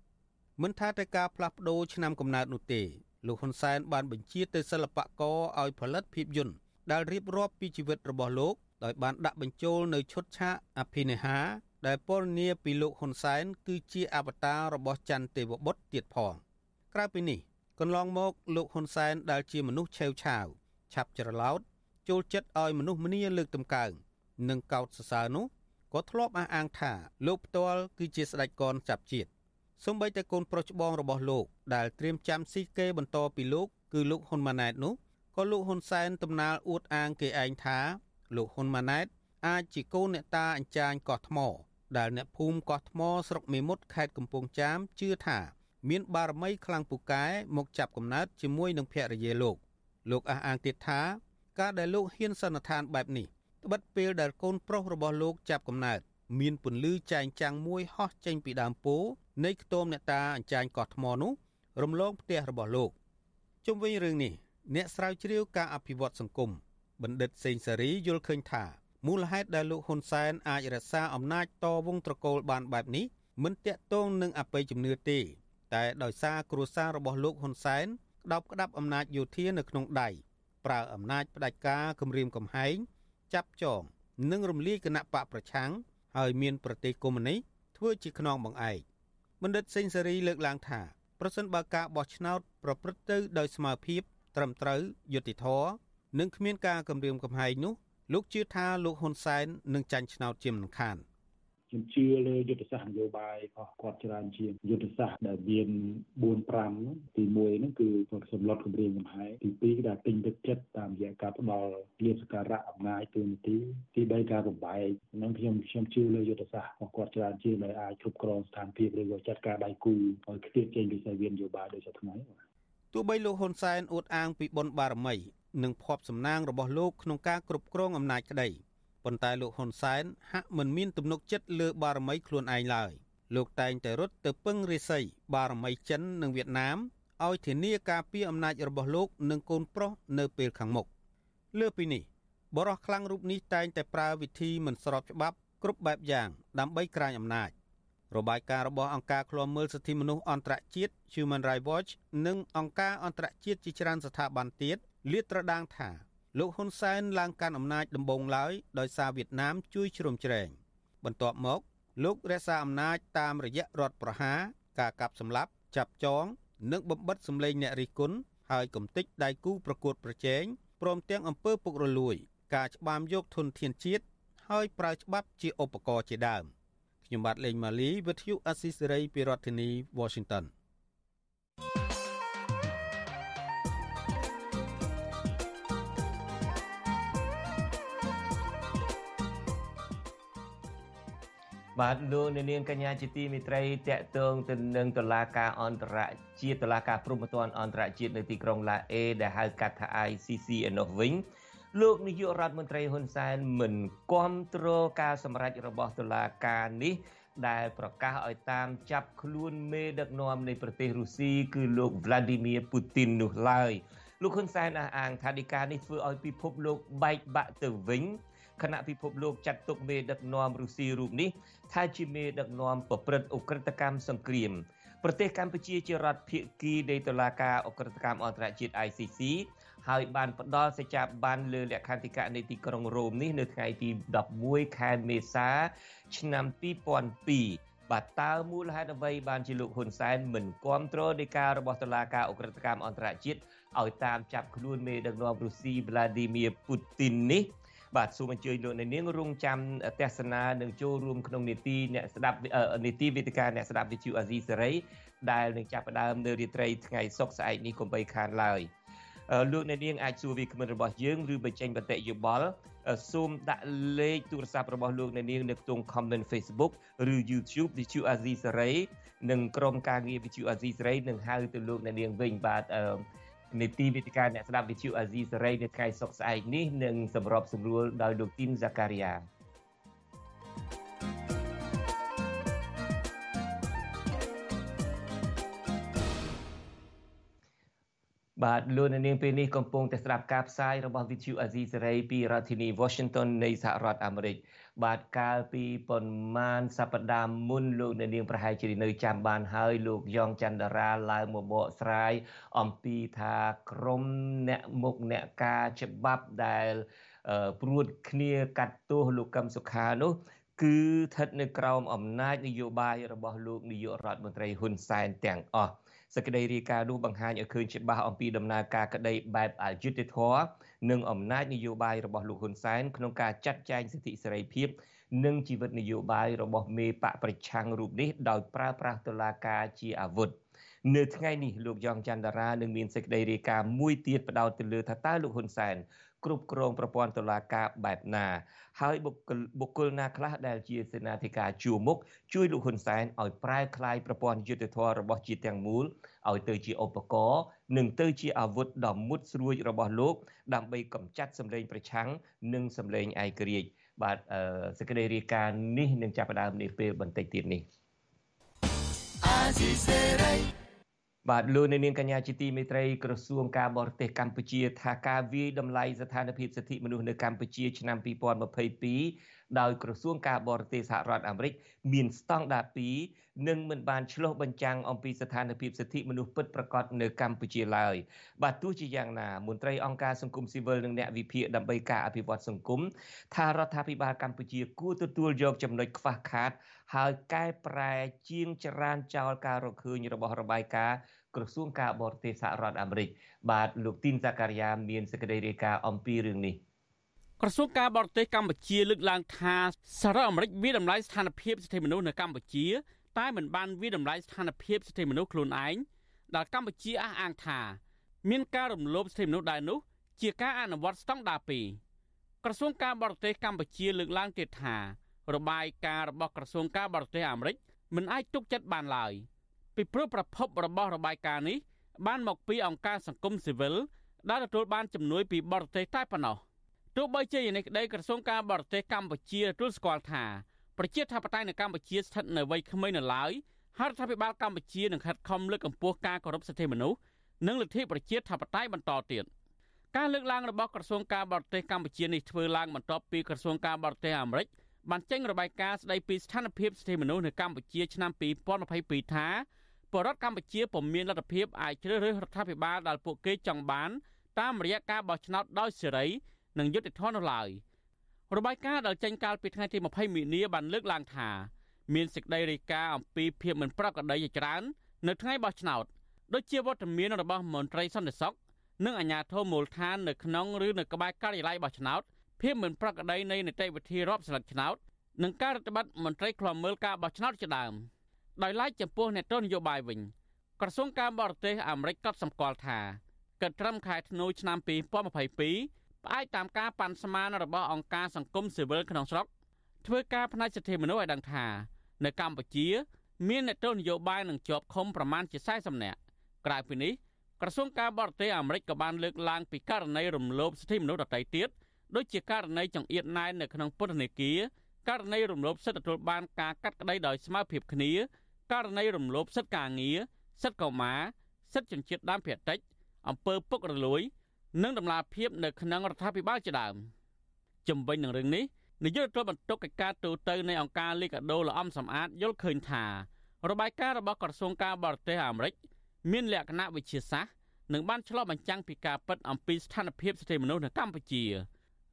មិនថាតែការផ្លាស់ប្ដូរឆ្នាំកំណើតនោះទេលោកហ៊ុនសែនបានបញ្ជាទៅសិល្បករឲ្យផលិតភាពយន្តដែលរៀបរាប់ពីជីវិតរបស់លោកដោយបានដាក់បញ្ចូលនៅឈុតឆាកអភិនិហាដែលពណ៌នាពីលោកហ៊ុនសែនគឺជាអវតាររបស់ច័ន្ទទេវបុត្រទៀតផងក្រៅពីនេះកន្លងមកលោកហ៊ុនសែនដែលជាមនុស្សឆេវឆាវឆាប់ច្រឡោតចូលចិត្តឲ្យមនុស្សម្នាលើកតម្កើងនិងកោតសរសើរនោះ ក៏ធ្លាប់អះអាងថាលោកផ្ទាល់គឺជាស្ដេចកនចាប់ជាតិសូម្បីតែកូនប្រុសច្បងរបស់លោកដែលត្រៀមចាំស៊ីគេបន្តពីលោកគឺលោកហ៊ុនម៉ាណែតនោះក៏លោកហ៊ុនសែនតំណាលអួតអាងគេឯងថាលោកហ៊ុនម៉ាណែតអាចជាកូនអ្នកតាអញ្ចាញកោះថ្ម ដែលអ្នកភូមិកោះថ្មស្រុកមេមត់ខេត្តកំពង់ចាមជឿថាមានបារមីខ្លាំងពូកែមកចាប់កំណើតជាមួយនឹងភរិយាលោក លោកអះអាងទៀតថា ការដែលលោកហ៊ានសន្និដ្ឋានបែបនេះ ត្បិតពេលដែលកូនប្រុសរបស់លោកចាប់កំណើតមានពន្លឺចែងចាំងមួយហោះចេញពីដើមពោនៃខ្ទមអ្នកតាអញ្ចាញកោះថ្មនោះរំលងផ្ទះរបស់លោកជុំវិញរឿងនេះអ្នកស្រាវជ្រាវការអភិវឌ្ឍសង្គមបណ្ឌិតសេងសារីយល់ឃើញថាមូលហេតុដែលលោកហ៊ុនសែនអាចរក្សាអំណាចតវងត្រកូលបានបែបនេះមិនតាក់ទងនឹងអបិយជំនឿទេ តែដោយសារគ្រួសាររបស់លោកហ៊ុនសែនក្តោបក្តាប់អំណាចយោធានៅក្នុងដៃប្រើអំណាចផ្ដាច់ការគម្រាមកំហែង ចាប់ចងនិងរំលាយគណៈបកប្រឆាំងហើយមានប្រទេសកុម្មុយនីសធ្វើជាខ្នងបង្អែកបណ្ឌិតសេងសេរីលើកឡើងថាប្រសិនបើការបោះឆ្នោតប្រព្រឹត្តទៅដោយស្មើភាព ត្រឹមត្រូវយុត្តិធម៌និងគ្មានការគំរាមកំហែងនោះលោកជឿថាលោកហ៊ុនសែននឹងចាញ់ឆ្នោតជាមិនខានជ ខ្ញុំជឿលើយុទ្ធសាស្ត្រនយោបាយរបស់គាត់ច្រើនជាងយុទ្ធសាស្ត្រដែលមាន4 5ទី1ហ្នឹងគឺសម្លុតគម្រាមកំហែងទី2ដែលទិញទឹកចិត្តតាមរយៈការផ្ដល់លៀបសការៈអំណាចទូនាទីទី3ការបំបែកហ្នឹងខ្ញុំខ្ញុំជឿលើយុទ្ធសាស្ត្ររបស់គាត់ច្រើនជាងដែលអាចគ្រប់គ្រងស្ថានភាពឬក៏ចាត់ការដៃគូឲ្យខ្ទាតចេញពីសាវិននយោបាយដូចថ្ងៃទោះបីលោកហ៊ុនសែនអួតអាងពីបុណ្យបារមីនិងភ័ព្វសំណាងរបស់លោកក្នុងការគ្រប់គ្រងអំណាចក្តី ប៉ុន្តែលោកហ៊ុនសែនហាក់មិនមានទំនុកចិត្តលើបារមីខ្លួនឯងឡើយលោកតែងតែរត់ទៅពឹងរិស័យបារមីចិននិងវៀតណាមឲ្យធានាការពារអំណាចរបស់លោកនិងកូនប្រុសនៅពេលខាងមុខលើពីនេះបរិះខ្លាំងរូបនេះតែងតែប្រើវិធីមិនស្របច្បាប់គ្រប់បែបយ៉ាងដើម្បីក្រាញអំណាចរបាយការណ៍របស់អង្គការឃ្លាំមើលសិទ្ធិមនុស្សអន្តរជាតិ Human Rights Watch និងអង្គការអន្តរជាតិជាច្រើនស្ថាប័នទៀតលាតត្រដាងថា លោកហ៊ុនសែនឡើងកាន់អំណាចដំបូងឡើយដោយសារវៀតណាមជួយជ្រោមជ្រែងបន្ទាប់មក លោករក្សាអំណាចតាមរយៈរដ្ឋប្រហារការកាប់សម្លាប់ចាប់ចង និងបំបិតសម្លេងអ្នករិះគន់ហើយកំទេចដៃគូប្រកួតប្រជែងព្រមទាំងអំពើពុករលួយ ការច្បាមយកធនធានជាតិហើយប្រើច្បាប់ជាឧបករណ៍ជាដើមខ្ញុំបាទលេងម៉ាលីវិទ្យុអស៊ីសេរីពីរដ្ឋធានី Washington បាទលោកអ្នកនាងកញ្ញាជាទីមេត្រីតកតងទៅនឹងតុលាការអន្តរជាតិតុលាការព្រហ្មទណ្ឌអន្តរជាតិនៅទីក្រុងឡាអេដែលហៅកាត់ថា ICC ឯនោះវិញលោកនាយករដ្ឋមន្ត្រីហ៊ុនសែនមិនគ្រប់គ្រងការសម្រេចរបស់តុលាការនេះដែលប្រកាសឲ្យតាមចាប់ខ្លួនមេដឹកនាំនៃប្រទេសរុស្ស៊ីគឺលោក Vladimir Putin នោះឡើយលោកហ៊ុនសែនអះអាងថាដីកានេះធ្វើឲ្យពិភពលោកបែកបាក់ទៅវិញ គណៈពិភពលោកចាត់ទុកមេដឹកនាំរុស្ស៊ីរូបនេះថាជាមេដឹកនាំប្រព្រឹត្តអ ுக ្រិតកម្មសង្គ្រាមប្រទេសកម្ពុជាជារដ្ឋភាគីនៃតុលាការអ ுக ្រិតកម្មអន្តរជាតិ ICC ហើយបានផ្ដល់សេចក្ដីបានលើលក្ខន្តិកៈនៃទីក្រុងរ៉ូមនេះនៅថ្ងៃទី11ខែមេសា ឆ្នាំ2002បាទតើមូលហេតុអ្វីបានជាលោកហ៊ុនសែនមិនគ្រប់គ្រងនៃការរបស់តុលាការអ ுக ្រិតកម្មអន្តរជាតិឲ្យតាមចាប់ខ្លួនមេដឹកនាំរុស្ស៊ី Vladimir Putin នេះ បាទសូមអញ្ជើញលោកអ្នកនាងរងចាំទស្សនានិងចូលរួមក្នុងនីតិអ្នកស្ដាប់នីតិវេទិកាអ្នកស្ដាប់វិទ្យុអាស៊ីសេរីដែលនឹងចាប់ផ្ដើមនៅរាត្រីថ្ងៃសុក្រស្អែកនេះកុំបីខានឡើយលោកអ្នកនាងអាចសួរវាគ្មិនរបស់យើងឬបញ្ចេញបន្តិយោបល់សូមដាក់លេខទូរស័ព្ទរបស់លោកអ្នកនាងនៅក្នុង comment Facebook ឬ YouTube វិទ្យុអាស៊ីសេរីនិងក្រុមការងារវិទ្យុអាស៊ីសេរីនឹងហៅទៅលោកអ្នកនាងវិញបាទអឺ នីតិវិទ្យាអ្នកស្ដាប់វិទ្យុអាស៊ីសេរីនៅថ្ងៃសុក្រស្អែកនេះនឹងសម្របសម្រួលដោយលោកទីនហ្សាការីយ៉ា បាទលោកនាងពេលនេះកំពុងតែស្ដាប់ការផ្សាយរបស់ VTV អាស៊ីសេរីពីរដ្ឋធានី Washington នៃសហរដ្ឋអាមេរិកបាទកាលពីប៉ុន្មានសប្តាហ៍មុនលោកអ្នកនាងប្រហែលជានៅចាំបានហើយលោកយ៉ងច័ន្ទរាឡើងមកបកស្រាយអំពីថាក្រមអ្នកមុខអ្នកការច្បាប់ដែលព្រួតគ្នាកាត់ទោសលោកកឹមសុខានោះគឺស្ថិតនៅក្រោមអំណាចនយោបាយរបស់លោកនាយករដ្ឋមន្ត្រីហ៊ុនសែនទាំងអស់ សេចក្តីរាយការណ៍នោះបង្ហាញឲ្យឃើញច្បាស់អំពីដំណើរការក្តីបែបអយុត្តិធម៌និងអំណាចនយោបាយរបស់លោកហ៊ុនសែនក្នុងការចាត់ចែងសិទ្ធិសេរីភាពនិងជីវិតនយោបាយរបស់មេបកប្រឆាំងរូបនេះដោយប្រើប្រាស់តុលាការជាអាវុធនៅថ្ងៃនេះលោកយ៉ងច័ន្ទរានឹងមានសេចក្តីរាយការណ៍មួយទៀតបដោតទៅលើថាតើលោកហ៊ុនសែន គ្រប់គ្រងប្រព័ន្ធតុលាការបែបណាហើយបុគ្គលបុគ្គលណាខ្លះដែលជាសេនាធិការជួរមុខជួយលោកហ៊ុនសែនឲ្យប្រែក្លាយប្រព័ន្ធយុត្តិធម៌របស់ជាតិទាំងមូលឲ្យទៅជាឧបករណ៍និងទៅជាអាវុធដ៏មុតស្រួចរបស់លោកដើម្បីកម្ចាត់សម្លេងប្រឆាំងនិងសម្លេងឯករាជ្យបាទសេចក្តីរាយការណ៍នេះនឹងចាប់ផ្ដើមនេះពេលបន្តិចទៀតនេះអាស៊ីសេរី បាទលោកនាងកញ្ញាជាទីមេត្រីក្រសួងការបរទេសកម្ពុជា ថាការវាយតម្លៃស្ថានភាពសិទ្ធិមនុស្សនៅកម្ពុជាឆ្នាំ2022ដោយក្រសួងការបរទេសសហរដ្ឋអាមេរិកមានស្តង់ដារ2 និងមិនបានឆ្លុះបញ្ចាំងអំពីស្ថានភាពសិទ្ធិមនុស្សពិតប្រាកដនៅកម្ពុជាឡើយបាទទោះជាយ៉ាងណាមន្ត្រីអង្គការសង្គមស៊ីវិលនិងអ្នកវិភាគដើម្បីការអភិវឌ្ឍសង្គមថារដ្ឋាភិបាលកម្ពុជាគួរទទួលយកចំណុចខ្វះខាត ហើយកែប្រែជាងចរានចោលការរកឃើញរបស់របាយការណ៍ក្រសួងការបរទេសសហរដ្ឋអាមេរិកបាទលោកទីនសាការីយ៉ាមានសេចក្តីរាយការណ៍អំពីរឿងនេះក្រសួងការបរទេសកម្ពុជាលើកឡើងថាសារអាមេរិកវាតម្លៃស្ថានភាពសិទ្ធិមនុស្សនៅកម្ពុជា តែមិនបានវាតម្លៃស្ថានភាពសិទ្ធិមនុស្សខ្លួនឯងដែលកម្ពុជាអះអាងថាមានការរំលោភសិទ្ធិមនុស្សដែរនោះ ជាការអនុវត្តស្តង់ដារ2ក្រសួងការបរទេសកម្ពុជាលើកឡើងទៀតថារបាយការណ៍របស់ក្រសួងការបរទេសអាមេរិកមិនអាចទុកចិត្តបានឡើយពីព្រោះប្រភពរបស់របាយការណ៍នេះបានមកពីអង្គការសង្គមស៊ីវិលដែលទទួលបានជំនួយពីបរទេសតែប៉ុណ្ណោះទោះបីជាយ៉ាងនេះក្តីក្រសួងការបរទេសកម្ពុជាទទួលស្គាល់ថា ប្រជាធិបតេយ្យនៅកម្ពុជាស្ថិតនៅវ័យក្មេងនៅឡើយហើយរដ្ឋាភិបាលកម្ពុជានឹងខិតខំលើកកម្ពស់ការគោរពសិទ្ធិមនុស្សនិងលទ្ធិប្រជាធិបតេយ្យបន្តទៀតការលើកឡើងរបស់ក្រសួងការបរទេសកម្ពុជានេះធ្វើឡើងបន្ទាប់ពីក្រសួងការបរទេសអាមេរិកបានចេញរបាយការណ៍ស្តីពីស្ថានភាពសិទ្ធិមនុស្សនៅកម្ពុជាឆ្នាំ2022ថាបរដ្ឋកម្ពុជាពុំមានលទ្ធភាពអាចជ្រើសរើសរដ្ឋាភិបាលដែលពួកគេចង់បានតាមរយៈការបោះឆ្នោតដោយសេរីនិងយុត្តិធម៌នោះឡើយ របាយការណ៍ដែលចេញកាលពីថ្ងៃទី20មីនាបានលើកឡើងថាមានសេចក្តីរាយការណ៍អំពីភាពមិនប្រក្រតីជាច្រើន នៅថ្ងៃបោះឆ្នោតដូចជាវត្តមានរបស់មន្ត្រីសន្តិសុខនិងអាជ្ញាធរមូលដ្ឋាននៅក្នុងឬនៅក្បែរការិយាល័យបោះឆ្នោតភាពមិនប្រក្រតីនៃនីតិវិធីរាប់ស្លឹកឆ្នោតនិងការរដ្ឋបတ်មន្ត្រីខ្លំមើលការបោះឆ្នោតជាដើមដោយឡែកចំពោះអ្នកទស្សនយោបាយវិញក្រសួងការបរទេសអាមេរិកក៏សម្គាល់ថាកិត្តិកម្មខែធ្នូឆ្នាំ2022 ផ្អែកតាមការប៉ាន់ស្មានរបស់អង្គការសង្គមស៊ីវិលក្នុងស្រុកធ្វើការផ្នែកសិទ្ធិមនុស្សឲ្យដឹងថា នៅកម្ពុជា មានអ្នកទស្សនយោបាយនឹងជាប់ឃុំប្រមាណជា40នាក់ក្រៅពីនេះក្រសួងការបរទេសអាមេរិកក៏បានលើកឡើងពីករណីរំលោភសិទ្ធិមនុស្សដទៃទៀតដូចជាករណីចង្អៀតណែននៅក្នុងពន្ធនាគារករណីរំលោភសិទ្ធិទទួលបានការកាត់ក្តីដោយស្មើភាពគ្នាករណីរំលោភសិទ្ធិការងារសិទ្ធិកុមារសិទ្ធិជនជាតិដើមភាគតិចអំពើពុករលួយ និងដំណាភាពនៅក្នុងរដ្ឋាភិបាលជាដើមជំវិញនឹងរឿងនេះនាយករដ្ឋមន្ត្រីកិច្ចការទូតទៅនៃអង្គការលីកាដូលអំសំអាតយល់ឃើញថារបាយការណ៍របស់ក្រសួងការបរទេសអាមេរិកមានលក្ខណៈវិទ្យាសាស្ត្រនិងបានឆ្លុះបញ្ចាំងពីការពិតអំពីស្ថានភាពសិទ្ធិមនុស្សនៅកម្ពុជា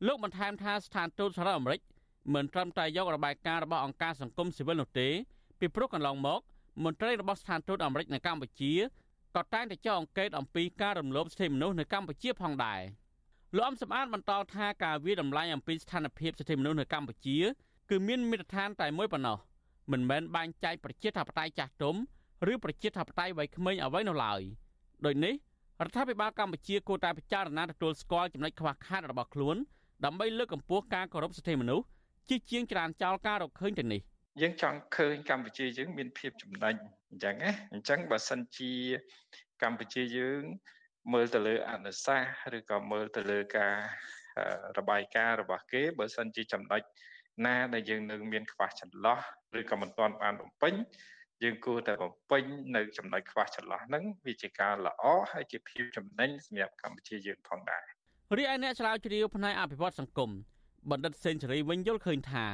លោកបន្ថែមថាស្ថានទូតសហរដ្ឋអាមេរិកមិនត្រឹមតែយករបាយការណ៍របស់អង្គការសង្គមស៊ីវិលនោះទេពីព្រោះកន្លងមកមន្ត្រីរបស់ស្ថានទូតអាមេរិកនៅកម្ពុជា ក៏តែងតែចុះអង្កេតអំពីការរំលោភសិទ្ធិមនុស្សនៅកម្ពុជាផងដែរលោកអំសំអាតបន្តថាការវាតម្លៃអំពីស្ថានភាពសិទ្ធិមនុស្សនៅកម្ពុជា គឺមានមាត្រដ្ឋានតែមួយប៉ុណ្ណោះមិនមែនបែងចែកប្រជាធិបតេយ្យចាស់ទុំឬប្រជាធិបតេយ្យវ័យក្មេងអ្វីនោះឡើយដូចនេះរដ្ឋាភិបាលកម្ពុជាគួរតែពិចារណាទទួលស្គាល់ចំណុចខ្វះខាតរបស់ខ្លួនដើម្បីលើកកម្ពស់ការគោរពសិទ្ធិមនុស្សជាជាងច្រានចោលការរកឃើញទៅនេះយើងចង់ឃើញកម្ពុជាយើងមានភាពចំណេញ អញ្ចឹងណាអញ្ចឹងបើសិនជាកម្ពុជាយើងមើលទៅលើអនុសាសន៍ឬក៏មើលទៅលើការរបាយការណ៍របស់គេបើសិនជាចំណុចណាដែលយើងនៅមានខ្វះចន្លោះឬក៏មិនទាន់បានបំពេញយើងគួរតែបំពេញនៅចំណុចខ្វះចន្លោះហ្នឹងវាជាការល្អហើយជាភាពចំណេញសម្រាប់កម្ពុជាយើងផងដែររីឯអ្នកឆ្លើយជ្រាវផ្នែកអភិវឌ្ឍសង្គមបណ្ឌិតសេនស៊ូរីវិញយល់ឃើញថា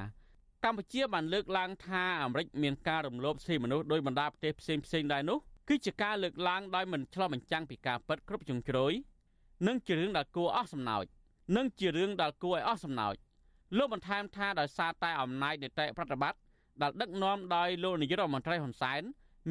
កម្ពុជាបានលើកឡើងថាអាមេរិកមានការរំលោភសិទ្ធិមនុស្សដោយបណ្ដាប្រទេសផ្សេងផ្សេងដែរនោះគឺជាការលើកឡើងដោយមិនឆ្លុះបញ្ចាំងពីការពិតគ្រប់ជ្រុងជ្រោយនិងជារឿងដែលគួរអស់សំណោចនិងជារឿងដែលគួរឲ្យអស់សំណោចលោកបន្ថែមថាដោយសារតែអំណាចនីតិប្រតិបត្តិដែលដឹកនាំដោយលោកនាយករដ្ឋមន្ត្រីហ៊ុនសែន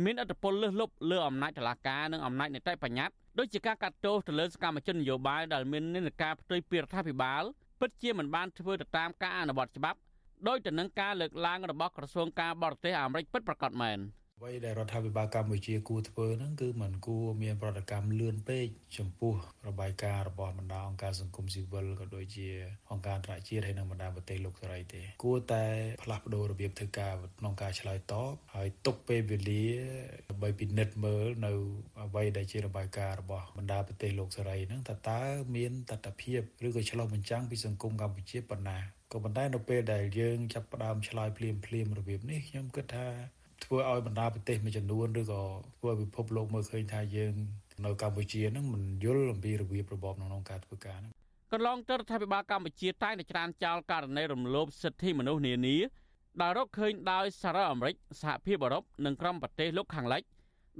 មានឥទ្ធិពលលើសលប់លើអំណាចតុលាការនិងអំណាចនីតិបញ្ញត្តិដូចជាការកាត់ទោសទៅលើសកម្មជននយោបាយដែលមាននិន្នាការផ្ទុយពីរដ្ឋាភិបាលពិតជាមិនបានធ្វើទៅតាមការអនុវត្តច្បាប់ ដោយទៅនឹងការលើកឡើងរបស់ក្រសួងការបរទេសអាមេរិកពិតប្រាកដមែន។ អ្វីដែលរដ្ឋាភិបាលកម្ពុជាគួរធ្វើហ្នឹងគឺมันគួរមានប្រតិកម្មលឿនពេកចំពោះរបាយការណ៍របស់បណ្ដាអង្គការសង្គមស៊ីវិលក៏ដូចជាអង្គការអន្តរជាតិហើយនិងបណ្ដាប្រទេសលោកសេរីទេ គួរតែផ្លាស់ប្ដូររបៀបធ្វើការក្នុងការឆ្លើយតបហើយទុកពេលវេលាដើម្បីពិនិត្យមើលនៅអ្វីដែលជារបាយការណ៍របស់បណ្ដាប្រទេសលោកសេរីហ្នឹងតើតើមានតថភាពឬក៏ឆ្លុះបញ្ចាំងពីសង្គមកម្ពុជាប៉ុណ្ណាក៏ប៉ុន្តែនៅពេលដែលយើងចាប់ផ្ដើមឆ្លើយភ្លាមភ្លាមរបៀបនេះខ្ញុំគិតថា ធ្វើឲ្យបណ្ដាប្រទេសមួយចំនួនឬក៏ធ្វើឲ្យពិភពលោកមើលឃើញថាយើងនៅកម្ពុជាហ្នឹងមិនយល់អំពីរបៀបរបបក្នុងការធ្វើការហ្នឹងកន្លងទៅរដ្ឋាភិបាលកម្ពុជាតែងតែច្រានចោលករណីរំលោភសិទ្ធិមនុស្សនានាដែលរកឃើញដោយសារ៉ាអាមេរិកសហភាពអឺរ៉ុបនិងក្រុមប្រទេសលោកខាងលិច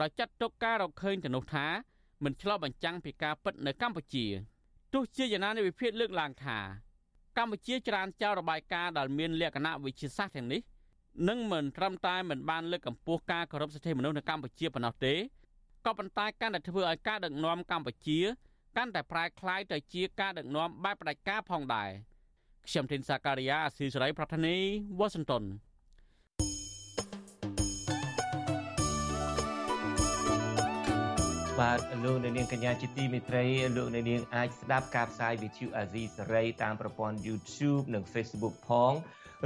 ដោយចាត់ទុកការរកឃើញទៅនោះថាមិនឆ្លោះបញ្ចាំងពីការពិតនៅកម្ពុជាទោះជាយ៉ាងណានៃវិភាគលើកឡើងថាកម្ពុជាច្រានចោលរបាយការណ៍ដែលមានលក្ខណៈវិទ្យាសាស្ត្រទាំងនេះ និងមិនត្រឹមតែមិនបានលើកកម្ពស់ការគោរពសិទ្ធិមនុស្សនៅកម្ពុជាប៉ុណ្ណោះទេក៏ប៉ុន្តែកាន់តែធ្វើឲ្យការដឹកនាំកម្ពុជាកាន់តែប្រែក្លាយទៅជាការដឹកនាំបែបផ្ដាច់ការផងដែរខ្ញុំធីនសាការីយ៉ាអស៊ីសេរីប្រធានីវ៉ាស៊ីនតោនបាទលោកអ្នកនាងកញ្ញាជាទីមេត្រីលោកអ្នកនាងអាចស្ដាប់ការផ្សាយវិទ្យុអាស៊ីសេរីតាមប្រព័ន្ធ YouTube និង Facebook ផង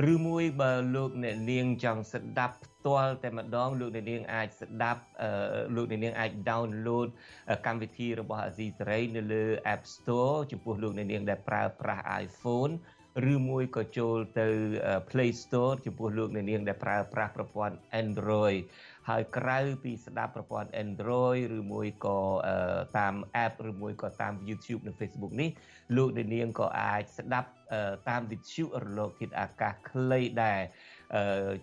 ឬមួយបើលោកអ្នកនាងចង់ស្ដាប់ផ្ទាល់តែម្ដងលោកអ្នកនាងអាចស្ដាប់លោកអ្នកនាងអាច download កម្មវិធីរបស់អាស៊ីសេរីនៅលើ App Store ចំពោះលោកអ្នកនាងដែលប្រើប្រាស់ iPhone ឬមួយក៏ចូលទៅ Play Store ចំពោះលោកអ្នកនាងដែលប្រើប្រាស់ប្រព័ន្ធ Android ហើយក្រៅពីស្ដាប់ប្រព័ន្ធ Android ឬមួយក៏តាម app ឬមួយក៏តាម YouTube និង Facebook នេះលោកអ្នកនាងក៏អាចស្ដាប់តាមវិទ្យុរលកធាតុអាកាសខ្លីដែរ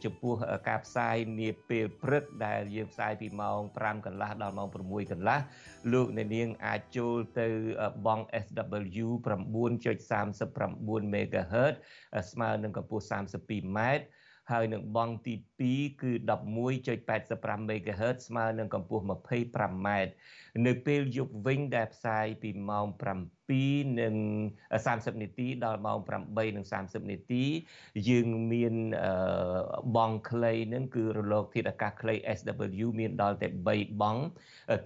ចំពោះការផ្សាយនាពេលព្រឹកដែលយើងផ្សាយពីម៉ោង5កន្លះដល់ម៉ោង6កន្លះលោកអ្នកនាងអាចចូលទៅបង់ SW 9.39 MHz ស្មើនឹងកម្ពស់ 32m ហើយនឹងបង់ទី2គឺ11.85 MHz ស្មើនឹងកម្ពស់ 25m នៅពេលយប់វិញដែលផ្សាយពីម៉ោង7និង30នាទីដល់ម៉ោង8និង30នាទីយើងមានបងខ្លីនឹងគឺរលកធាតុអាកាសខ្លី SW មានដល់តែ3បង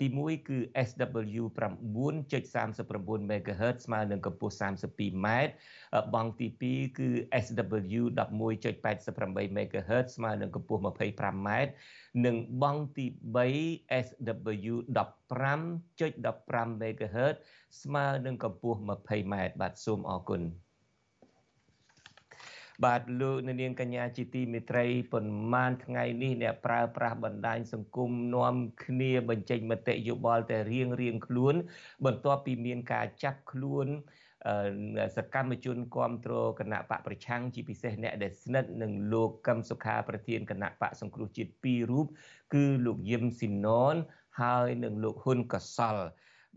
ទី1គឺ SW 9.39 MHz ស្មើនឹងកម្ពស់ 32m បងទី2គឺ SW 11.88 MHz ស្មើនឹងកម្ពស់ 25m និងបង់ទី3 SW 15.15 MHz ស្មើនឹងកម្ពស់ 20m បាទសូមអរគុណបាទលោកនាងកញ្ញាជាទីមេត្រីប៉ុន្មានថ្ងៃនេះអ្នកប្រើប្រាស់បណ្ដាញសង្គមនាំគ្នាបញ្ចេញមតិយោបល់តែរៀងរៀងខ្លួន បន្ទាប់ពីមានការចាប់ខ្លួន សកម្មជនគ្រប់គ្រងគណៈបកប្រឆាំងជាពិសេសអ្នកដែលស្និទ្ធនឹងលោកកឹមសុខាប្រធានគណៈបកសង្គ្រោះជាតិពីររូបគឺលោកយឹមស៊ីណនហើយនិងលោកហ៊ុនកសល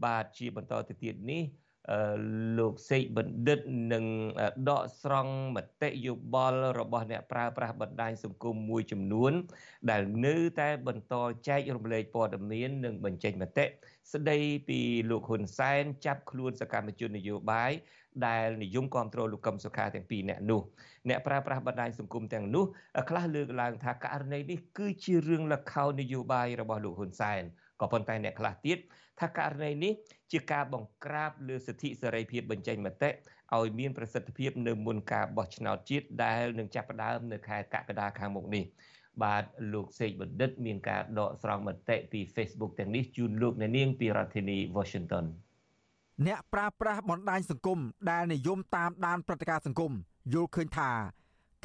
បាទជាបន្តទៅទៀតនេះ លោកសេកបណ្ឌិតនឹងដកស្រង់មតិយោបល់របស់អ្នកប្រើប្រាស់បណ្ដាញសង្គមមួយចំនួន ដែលនៅតែបន្តចែករំលែកព័ត៌មាននិងបញ្ចេញមតិស្ដីពីលោកហ៊ុនសែនចាប់ខ្លួនសកម្មជននយោបាយដែលនិយមគ្រប់គ្រងលោកកឹមសុខាទាំងពីរអ្នកនោះអ្នកប្រើប្រាស់បណ្ដាញសង្គមទាំងនោះខ្លះលើកឡើងថាករណីនេះគឺជារឿងលខោនយោបាយរបស់លោកហ៊ុនសែនក៏ប៉ុន្តែអ្នកខ្លះទៀត ថាករណីនេះជាការបង្ក្រាបលើសិទ្ធិសេរីភាពបញ្ចេញមតិឲ្យមានប្រសិទ្ធភាពនៅមុនការបោះឆ្នោតជាតិដែលនឹងចាប់ផ្ដើមនៅខែកក្កដាខាងមុខនេះបាទលោកសេកបណ្ឌិត មានការដកស្រង់មតិពី Facebook ទាំងនេះជូនលោកអ្នកនាងពីរដ្ឋធានី Washington អ្នកប្រើប្រាស់បណ្ដាញសង្គមដែលនិយមតាមដានព្រឹត្តិការណ៍សង្គមយល់ឃើញថា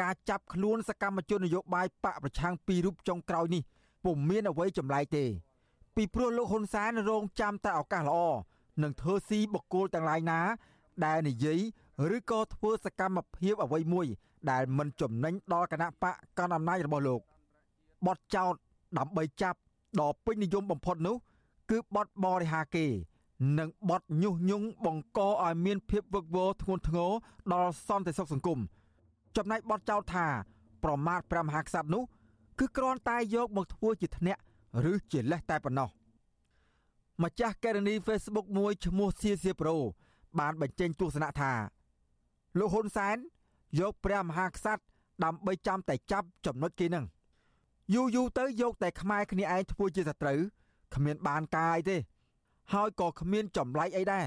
ការចាប់ខ្លួនសកម្មជននយោបាយបកប្រឆាំងពីររូបចុងក្រោយនេះពុំមានអ្វីចម្លែកទេ ពីព្រោះលោកហ៊ុនសែនរងចាំតែឱកាសល្អនឹងធ្វើស៊ីបកគោលទាំងឡាយណា ដែលនិយាយឬក៏ធ្វើសកម្មភាពអ្វីមួយ ដែលមិនចំណេញដល់គណៈបកកណ្ដាលអំណាចរបស់លោកបទចោតដើម្បីចាប់ដ៏ពេញនិយមបំផុតនោះ គឺបទបរិហាគេ និងបទញុះញង់បង្កឲ្យមានភាពវឹកវរធ្ងន់ធ្ងរដល់សន្តិសុខសង្គមចំណែកបទចោទថា ប្រមាថព្រះមហាក្សត្រនោះ គឺគ្រាន់តែយកមកធ្វើជាធ្នាក់ ឬជាលេសតែប៉ុណ្ណោះម្ចាស់កេរនី Facebook មួយឈ្មោះសៀសៀប្រូបានបញ្ចេញទស្សនៈថាលោកហ៊ុនសែនយកព្រះមហាក្សត្រដើម្បីចាំតែចាប់ចំណុចគេនឹងយូរយូរទៅយកតែខ្មែរគ្នាឯងធ្វើជាសត្រូវគ្មានបានកាយទេ ហើយក៏គ្មានចម្លែកអីដែរ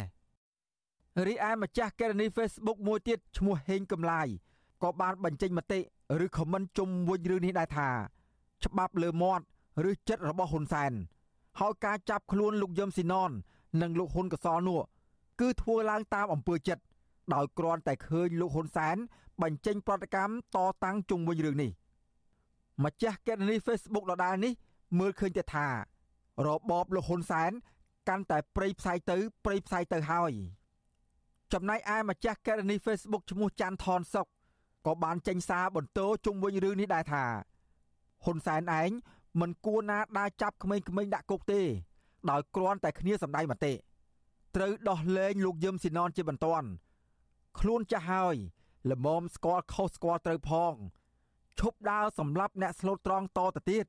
រីឯម្ចាស់កេរនី Facebook មួយទៀតឈ្មោះហេងកំឡាយក៏បានបញ្ចេញមតិឬខមមិនជុំវិញរឿងនេះដែរថា ច្បាប់លើមាត់ ឬចិត្តរបស់ហ៊ុនសែនហើយការចាប់ខ្លួនលោកយឹមស៊ីណននិងលោកហ៊ុនកសលនោះគឺធ្វើឡើងតាមអំពើចិត្តដោយគ្រាន់តែឃើញលោកហ៊ុនសែនបញ្ចេញប្រតិកម្មតតាំងជុំវិញរឿងនេះម្ចាស់កេរនី Facebook ដដែលនេះមើលឃើញទៅថា របបលោកហ៊ុនសែនកាន់តែប្រៃផ្សាយទៅប្រៃផ្សាយទៅហើយចំណែកឯម្ចាស់កេរនី Facebook ឈ្មោះច័ន្ទថនសុកក៏បានចេញសារបន្ទោជុំវិញរឿងនេះដែរថាហ៊ុនសែនឯង មិនគួរណាដើរចាប់ក្មេងៗដាក់គុកទេ ដោយគ្រាន់តែគ្នាសម្ដែងមតិត្រូវដោះលែងលោកយឹមស៊ីណនជាបន្ទាន់ខ្លួនចាស់ហើយល្មមស្គាល់ខុសស្គាល់ត្រូវផងឈប់ដើរសម្លាប់អ្នកស្លូតត្រង់តទៅទៀត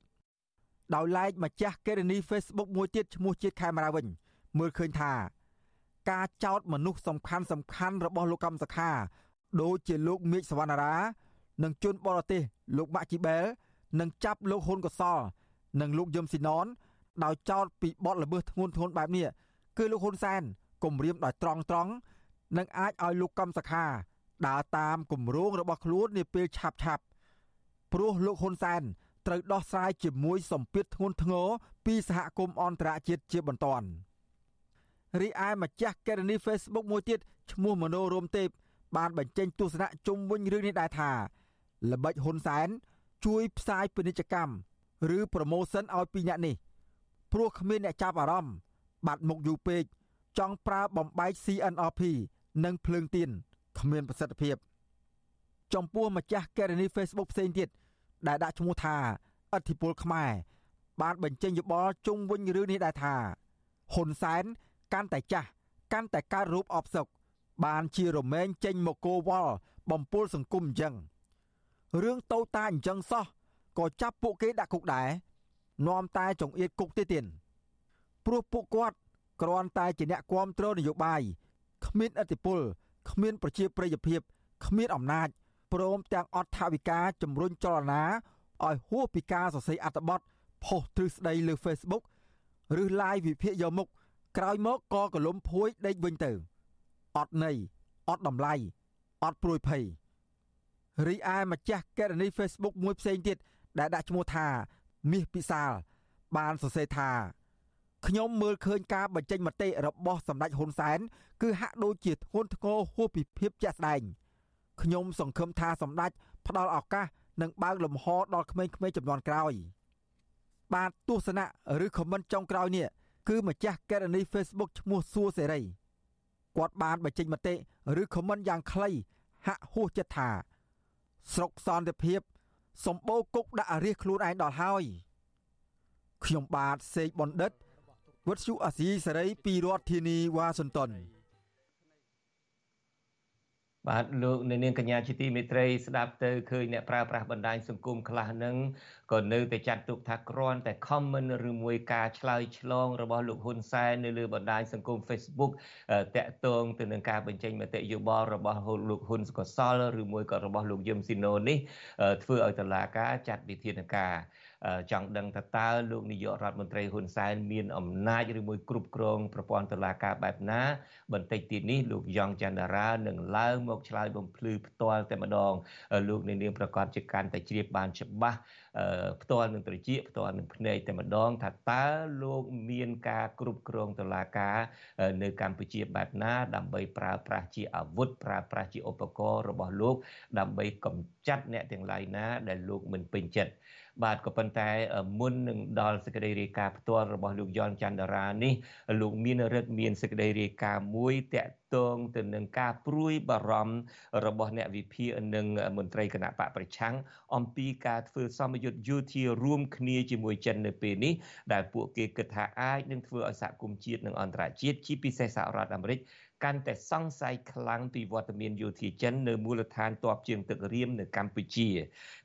ដោយឡែកម្ចាស់កេរនី Facebook មួយទៀតឈ្មោះជាតិខេមរាវិញ មើលឃើញថា ការចោទមនុស្សសំខាន់សំខាន់របស់លោកកម្មសខា ដូចជាលោកមេឃសវណ្ណារា និងជនបរទេសលោកម៉ាក់ជីបែល និងចាប់លោកហ៊ុនកសលនិងលោកយឹមស៊ីណនដោយចោទពីបទល្មើសធ្ងន់ធ្ងរបែបនេះគឺលោកហ៊ុនសែនគំរាមដោយត្រង់ត្រង់និងអាចឲ្យលោកកំសខាដើរតាមគម្រោងរបស់ខ្លួននាពេលឆាប់ឆាប់ព្រោះលោកហ៊ុនសែនត្រូវដោះស្រាយជាមួយសម្ពាធធ្ងន់ធ្ងរពីសហគមន៍អន្តរជាតិជាបន្ទាន់រីឯម្ចាស់កេរនី Facebook មួយទៀតឈ្មោះមโนរោមទេពបានបញ្ចេញទស្សនៈជុំវិញរឿងនេះដែរថាល្បិចហ៊ុនសែន ជួយផ្សាយពាណិជ្ជកម្មឬប្រម៉ូសិនឲ្យពីអ្នកនេះព្រោះគ្មានអ្នកចាប់អារម្មណ៍បាត់មុខយូរពេកចង់ប្រើបំបែក CNRP និងភ្លើងទៀនគ្មានប្រសិទ្ធភាព ចំពោះម្ចាស់កេរនី Facebook ផ្សេងទៀតដែលដាក់ឈ្មោះថាអធិពលខ្មែរបានបញ្ចេញយោបល់ជុំវិញរឿងនេះដែរថាហ៊ុនសែនកាន់តែចាស់កាន់តែកើតរូបអបសុកបានជារមែងចេញមកគោវល់បំពុលសង្គមអញ្ចឹង រឿងតូចតាចអញ្ចឹងសោះក៏ចាប់ពួកគេដាក់គុកដែរនាំតែចង្អៀតគុកទេទៀតព្រោះពួកគាត់គ្រាន់តែជាអ្នកគ្រប់គ្រងនយោបាយគ្មានអធិបុលគ្មានប្រជាប្រិយភាពគ្មានអំណាចព្រមទាំងអត់ថាវិការជំរុញចលនាឲ្យហួសពីការសរសេរអត្ថបទផុសទ្រឹស្ដីលើ Facebook ឬ live វិភាគយកមុខក្រោយមកក៏កលុំភួយដេកវិញទៅអត់ន័យអត់តម្លៃអត់ព្រួយភ័យ រីឯម្ចាស់កេរនី Facebook មួយផ្សេងទៀតដែលដាក់ឈ្មោះថា មាសពិសាល បានសរសេរថាខ្ញុំមើលឃើញការបញ្ចេញមតិរបស់សម្ដេចហ៊ុនសែនគឺហាក់ដូចជាធ្ងន់ធ្ងរហួសពីភាពជាក់ស្ដែងខ្ញុំសង្ឃឹមថាសម្ដេចផ្ដល់ឱកាសនិងបើកលំហដល់ក្មេងៗចំនួនក្រោយ បាទទស្សនៈឬខមមិនចុងក្រោយនេះគឺម្ចាស់កេរនី Facebook ឈ្មោះសួរសេរីគាត់បានបញ្ចេញមតិឬខមមិនយ៉ាងខ្លីហាក់ហួសចិត្តថា ស្រុកសន្តិភាពសម្បូរគុកដាក់រាជខ្លួនឯងដល់ហើយខ្ញុំបាទសេកបណ្ឌិតវុទ្ធុអាស៊ីសេរីពីរដ្ឋធានីវ៉ាស៊ីនតោន បាទលោកនៅនាងកញ្ញាជាទីមេត្រីស្ដាប់ទៅឃើញអ្នកប្រើប្រាស់បណ្ដាញសង្គមខ្លះនឹងក៏នៅតែចាត់ទុកថាគ្រាន់តែ comment ឬមួយការឆ្លើយឆ្លងរបស់លោកហ៊ុនសែននៅលើបណ្ដាញសង្គម Facebook តាក់ទងទៅនឹងការបញ្ចេញមតិយោបល់របស់លោកហ៊ុនសកសលឬមួយក៏របស់លោកយឹមស៊ីណូនេះធ្វើឲ្យតុលាការចាត់វិធានការ ចង់ដឹងថាតើលោកនាយករដ្ឋមន្ត្រីហ៊ុនសែនមានអំណាចឬមួយគ្រប់គ្រងប្រព័ន្ធតុលាការបែបណា បន្តិចទៀតនេះលោកយ៉ងច័ន្ទរានឹងឡើងមកឆ្លើយបំភ្លឺផ្ទាល់តែម្ដងលោកនាងប្រកាសជាកាន់តែជ្រាបបានច្បាស់ផ្ទាល់នឹងត្រចៀកផ្ទាល់នឹងភ្នែកតែម្ដង ថាតើលោកមានការគ្រប់គ្រងតុលាការ នៅកម្ពុជាបែបណា ដើម្បីប្រើប្រាស់ជាអាវុធប្រើប្រាស់ជាឧបករណ៍របស់លោក ដើម្បីកម្ចាត់អ្នកទាំងឡាយណា ដែលលោកមិនពេញចិត្ត បាទក៏ប៉ុន្តែមុននឹងដល់សេចក្តីរាយការណ៍ផ្ទាល់របស់លោកយ៉នច័ន្ទរានេះលោកមានរិទ្ធមានសេចក្តីរាយការណ៍មួយតាក់ទងទៅនឹងការព្រួយបារម្ភរបស់អ្នកវិភាគនិងមន្ត្រីគណៈបកប្រឆាំងអំពីការធ្វើសមយុទ្ធយោធារួមគ្នាជាមួយចិននៅពេលនេះដែលពួកគេគិតថាអាចនឹងធ្វើឲ្យសហគមន៍ជាតិនិងអន្តរជាតិជាពិសេសសហរដ្ឋអាមេរិកកាន់តែសង្ស័យខ្លាំងពីវត្តមានយោធាចិននៅមូលដ្ឋានទ័ពជើងទឹករៀមនៅកម្ពុជា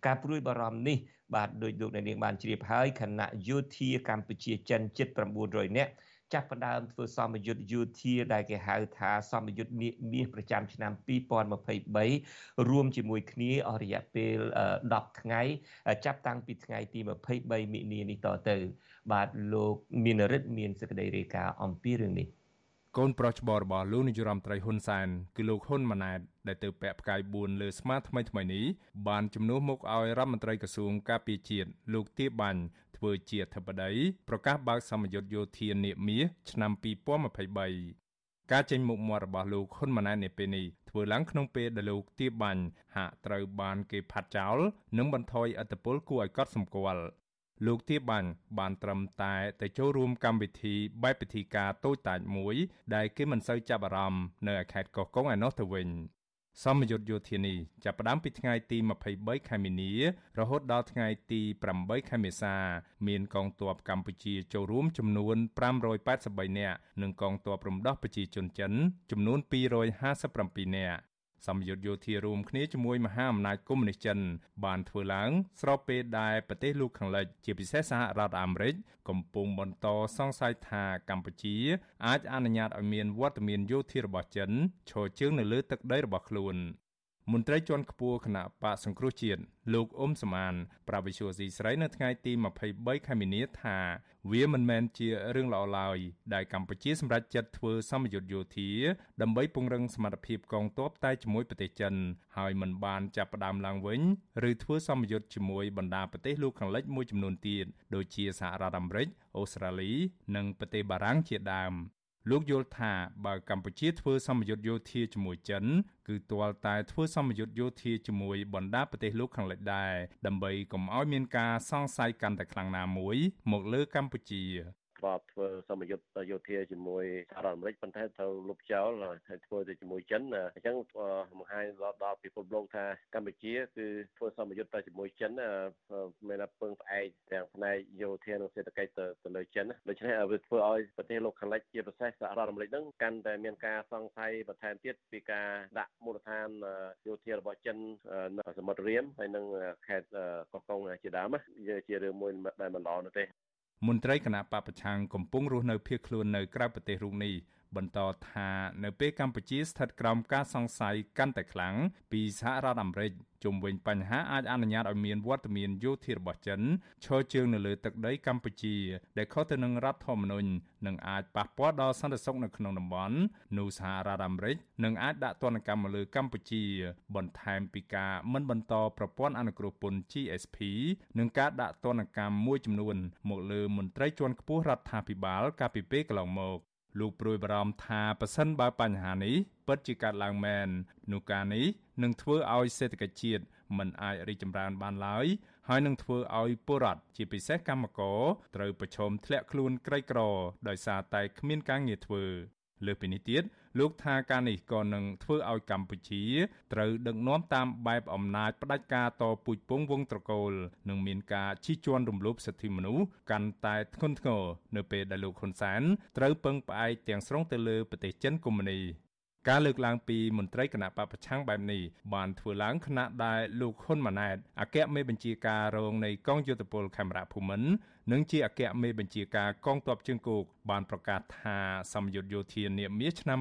ការព្រួយបារម្ភនេះ បាទដោយលោកអ្នកនាងបានជ្រាបហើយគណៈយោធាកម្ពុជាចិនជិត900នាក់ចាប់ផ្ដើមធ្វើសមយុទ្ធយោធាដែលគេហៅថាសមយុទ្ធមាសប្រចាំឆ្នាំ2023រួមជាមួយគ្នាអស់រយៈពេល10ថ្ងៃចាប់តាំងពីថ្ងៃទី23មិនិនានេះតទៅ បាទលោកមានរិទ្ធមានសេចក្តីរាយការណ៍អំពីរឿងនេះ កូនប្រុសច្បងរបស់លោកនាយរដ្ឋមន្ត្រីហ៊ុនសែនគឺលោកហ៊ុនម៉ាណែតដែលទៅពាក់ផ្កាយ4លើស្មាថ្មីថ្មីនេះបានជំនួសមុខឲ្យរដ្ឋមន្ត្រីក្រសួងការពារជាតិលោកទៀបាញ់ធ្វើជាអធិបតីប្រកាសបើកសមយុទ្ធយោធានាមាសឆ្នាំ2023ការចេញមុខមាត់របស់លោកហ៊ុនម៉ាណែតនាពេលនេះធ្វើឡើងក្នុងពេលដែលលោកទៀបាញ់ហាក់ត្រូវបានគេផាត់ចោលនិងបន្ថយអត្តពលគួរឲ្យកត់សម្គាល់ លោកទៀបាញ់បានត្រឹមតែទៅចូលរួមកម្មវិធីបែបពិធីការតូចតាចមួយ ដែលគេមិនសូវចាប់អារម្មណ៍នៅខេត្តកោះកុងឯណោះទៅវិញសមយុទ្ធយោធានេះចាប់ផ្ដើមពីថ្ងៃទី23ខែមីនា រហូតដល់ថ្ងៃទី8ខែមេសា មានកងទ័ពកម្ពុជាចូលរួមចំនួន583នាក់និងកងទ័ពរំដោះប្រជាជនចិនចំនួន257នាក់ សម្យុទ្ធយោធារួមគ្នាជាមួយមហាអំណាចកុម្មុយនីសចិន បានធ្វើឡើង ស្របពេលដែលប្រទេសលោកខាងលិច ជាពិសេសសហរដ្ឋអាមេរិកកំពុងបន្តសង្ស័យថាកម្ពុជាអាចអនុញ្ញាតឲ្យមានវត្តមានយោធារបស់ចិនឈរជើងនៅលើទឹកដីរបស់ខ្លួន មន្ត្រីជាន់ខ្ពស់គណៈបកសង្គ្រោះជាតិលោកអ៊ុំសមានប្រាវិសុយស៊ីស្រីនៅថ្ងៃទី23ខែមីនាថាវាមិនមែនជារឿងល្អឡើយដែលកម្ពុជាសម្រេចចិត្តធ្វើសម្ពយុទ្ធយោធាដើម្បីពង្រឹងសមត្ថភាពកងទ័ពតែជាមួយប្រទេសចិនហើយមិនបានចាប់ផ្ដើមឡើងវិញឬធ្វើសម្ពយុទ្ធជាមួយបណ្ដាប្រទេសលោកខាងលិចមួយចំនួនទៀតដូចជាសហរដ្ឋអាមេរិកអូស្ត្រាលី និងប្រទេសបារាំងជាដើម លោកយល់ថាបើកម្ពុជាធ្វើសម្ពយុទ្ធយោធាជាមួយចិន គឺទាល់តែធ្វើសម្ពយុទ្ធយោធាជាមួយបណ្ដាប្រទេសលោកខាងលិចដែរដើម្បីកុំឲ្យមានការសង្ស័យកាន់តែខ្លាំងណាមួយ មកលើកម្ពុជា ធ្លាប់ធ្វើសមយុទ្ធយោធាជាមួយសហរដ្ឋអាមេរិកប៉ុន្តែត្រូវលុបចោលហើយធ្វើទៅជាមួយចិនអញ្ចឹងបង្ហាញដល់ដល់ពិភពលោកថាកម្ពុជាគឺធ្វើសមយុទ្ធទៅជាមួយចិនមានតែពឹងផ្អែកទាំងផ្នែកយោធានិងសេដ្ឋកិច្ចទៅទៅលើចិនដូច្នេះវាធ្វើឲ្យប្រទេសលោកខាងលិចជាពិសេសសហរដ្ឋអាមេរិកហ្នឹងកាន់តែមានការសង្ស័យបន្ថែមទៀតពីការដាក់មូលដ្ឋានយោធារបស់ចិននៅសមុទ្ររៀមហើយនិងខេត្តកោះកុងជាដើមជារឿងមួយដែលមិនល្អនោះទេ មន្ត្រីគណៈបពប្រឆាំងកំពុងរស់នៅភៀសខ្លួននៅក្រៅប្រទេសរូបនេះ បន្តថានៅពេលកម្ពុជាស្ថិតក្រោមការសង្ស័យកាន់តែខ្លាំងពីសហរដ្ឋអាមេរិកជុំវិញបញ្ហាអាចអនុញ្ញាតឲ្យមានវត្តមានយោធារបស់ចិនឈរជើងនៅលើទឹកដីកម្ពុជា ដែលខុសទៅនឹងរដ្ឋធម្មនុញ្ញនិងអាចប៉ះពាល់ដល់សន្តិសុខនៅក្នុងតំបន់នោះសហរដ្ឋអាមេរិកនឹងអាចដាក់ទណ្ឌកម្មមកលើកម្ពុជា បន្ថែមពីការមិនបន្តប្រព័ន្ធអនុគ្រោះពន្ធ GSP និងការដាក់ទណ្ឌកម្មមួយចំនួន មកលើមន្ត្រីជាន់ខ្ពស់រដ្ឋាភិបាលកាលពីពេលកន្លងមក លោកព្រួយបារម្ភថាប៉ះសិនបើបញ្ហានេះពិតជាកើតឡើងមែននោះការនេះនឹងធ្វើឲ្យសេដ្ឋកិច្ចជាតិមិនអាចរីកចម្រើនបានឡើយហើយនឹងធ្វើឲ្យពលរដ្ឋជាពិសេសកម្មករត្រូវប្រឈមធ្លាក់ខ្លួនក្រីក្រដោយសារតែគ្មានការងារធ្វើ លើសពីនេះទៀតលោកថាការនេះក៏នឹងធ្វើឲ្យកម្ពុជាត្រូវដឹកនាំតាមបែបអំណាចផ្ដាច់ការតពូជពងវងត្រកូលនិងមានការជិះជាន់រំលោភសិទ្ធិមនុស្សកាន់តែធ្ងន់ធ្ងរនៅពេលដែលលោកហ៊ុនសែនត្រូវពឹងផ្អែកទាំងស្រុងទៅលើប្រទេសចិនកុម្មុយនីការលើកឡើងពីមន្ត្រីគណៈបពប្រឆាំងបែបនេះបានធ្វើឡើងខណៈដែលលោកហ៊ុនម៉ាណែតអគ្គមេបញ្ជាការរងនៃកងយោធពលខេមរៈភូមិន្ទ និងជាអគ្គមេបញ្ជាការកងទ័ពជើងគោកបានប្រកាសថាសម្ពយុទ្ធយោធានាមាសឆ្នាំ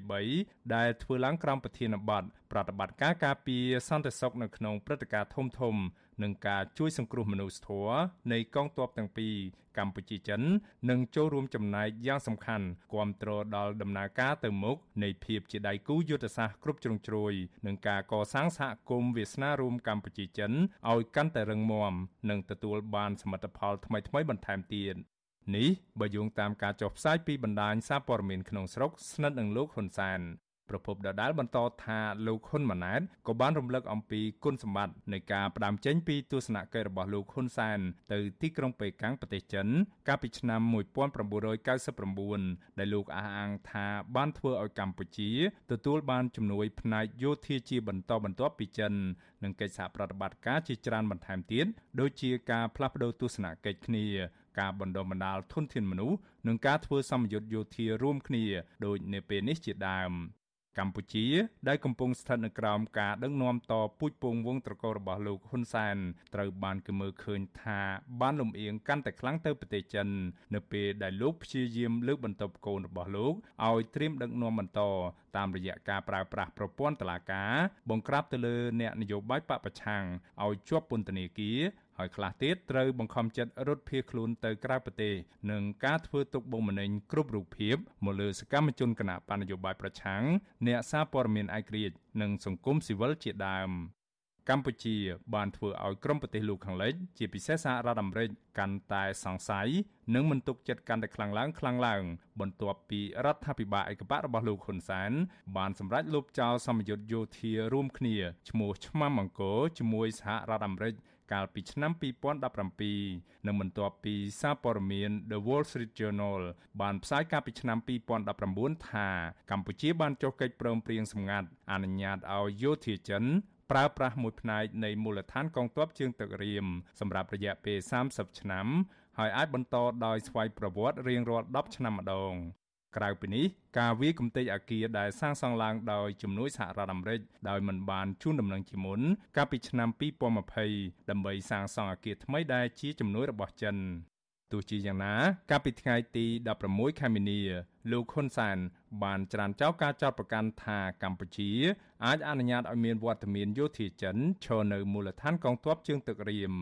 2023ដែលធ្វើឡើងក្រោមប្រធានបទប្រតិបត្តិការការពារសន្តិសុខនៅក្នុងព្រឹត្តិការណ៍ធំធំនិងការជួយសង្គ្រោះមនុស្សធម៌នៃកងទ័ពទាំងពីរកម្ពុជាចិននឹងចូលរួមចំណែកយ៉ាងសំខាន់គាំទ្រដល់ដំណើរការទៅមុខនៃភាពជាដៃគូយុទ្ធសាស្ត្រគ្រប់ជ្រុងជ្រោយនិងការកសាងសហគមន៍វាសនារួមកម្ពុជាចិនឲ្យកាន់តែរឹងមាំនិងទទួលបានសមិទ្ធផលថ្មីៗបន្ថែមទៀតនេះបើយោងតាមការចុះផ្សាយពីបណ្ដាញសារព័ត៌មានក្នុងស្រុកស្និទ្ធនឹងលោកហ៊ុនសែន ប្រពន្ធដដាលបន្តថាលោកហ៊ុនម៉ាណែតក៏បានរំលឹកអំពីគុណសម្បត្តិនៃការផ្ដាំចេញពីទស្សនកិច្ចរបស់លោកហ៊ុនសែនទៅទីក្រុងប៉េកាំងប្រទេសចិន កាលពីឆ្នាំ1999ដែលលោកអះអាងថាបានធ្វើឲ្យកម្ពុជាទទួលបានជំនួយផ្នែកយោធាជាបន្តបន្ទាប់ពីចិននិងកិច្ចសហប្រតិបត្តិការជាច្រើនបន្ថែមទៀតដូចជាការផ្លាស់ប្តូរទស្សនកិច្ចគ្នាការបណ្ដុះបណ្ដាលធនធានមនុស្សនិងការធ្វើសម្ពយុទ្ធយោធារួមគ្នាដូចនៅពេលនេះជាដើម កម្ពុជាដែលកំពុងស្ថិតនៅក្រោមការដឹកនាំតពូជពងវងត្រកូលរបស់លោកហ៊ុនសែនត្រូវបានគេមើលឃើញថាបានលំអៀងកាន់តែខ្លាំងទៅប្រទេសចិន នៅពេលដែលលោកព្យាយាមលើកបន្ទប់កូនរបស់លោកឲ្យត្រៀមដឹកនាំបន្តតាមរយៈការប្រើប្រាស់ប្រព័ន្ធតុលាការបង្ក្រាបទៅលើអ្នកនយោបាយបពប្រឆាំងឲ្យជាប់ពន្ធនាគារ ហើយខ្លះទៀតត្រូវបង្ខំចិត្តរត់ភៀសខ្លួនទៅក្រៅប្រទេសនិងការធ្វើទុកបុកម្នេញគ្រប់រូបភាពមកលើសកម្មជនគណៈបណ្ឌនយោបាយប្រឆាំងអ្នកសារព័ត៌មានឯករាជ្យនិងសង្គមស៊ីវិលជាដើមកម្ពុជាបានធ្វើឲ្យក្រមប្រទេសលោកខាងលិចជាពិសេសសហរដ្ឋអាមេរិកកាន់តែសង្ស័យនិងមិនទុកចិត្តកាន់តែខ្លាំងឡើងខ្លាំងឡើង បន្ទាប់ពីរដ្ឋាភិបាលឯកបៈរបស់លោកហ៊ុនសែនបានសម្រេចលុបចោលសម្ពយុទ្ធយោធារួមគ្នាឈ្មោះឆ្មាំអង្គរជាមួយសហរដ្ឋអាមេរិក កាលពីឆ្នាំ2017និងបន្ទាប់ពីសារព័ត៌មាន The Wall Street Journal បានផ្សាយកាលពីឆ្នាំ2019ថាកម្ពុជាបានចុះកិច្ចព្រមព្រៀងសម្ងាត់អនុញ្ញាតឲ្យយោធាចិនប្រើប្រាស់មួយផ្នែកនៃមូលដ្ឋានកងទ័ពជើងទឹករៀមសម្រាប់រយៈពេល30ឆ្នាំហើយអាចបន្តដោយស្វ័យប្រវត្តិរៀងរាល់10ឆ្នាំម្ដង ក្រៅពីនេះការវាយគំទេចអាគារដែលសាងសង់ឡើងដោយជំនួយសហរដ្ឋអាមេរិកដោយមិនបានជូនដំណឹងជាមុនកាលពីឆ្នាំ2020ដើម្បីសាងសង់អាគារថ្មីដែលជាជំនួយរបស់ចិនទទោះជាយ៉ាងណា កាលពីថ្ងៃទី16ខែមីនាលោកហ៊ុនសែនបានច្រានចោលការចោទប្រកាន់ថាកម្ពុជាអាចអនុញ្ញាតឲ្យមានវត្តមានយោធាចិនឈរនៅមូលដ្ឋានកងទ័ពជើងទឹករៀម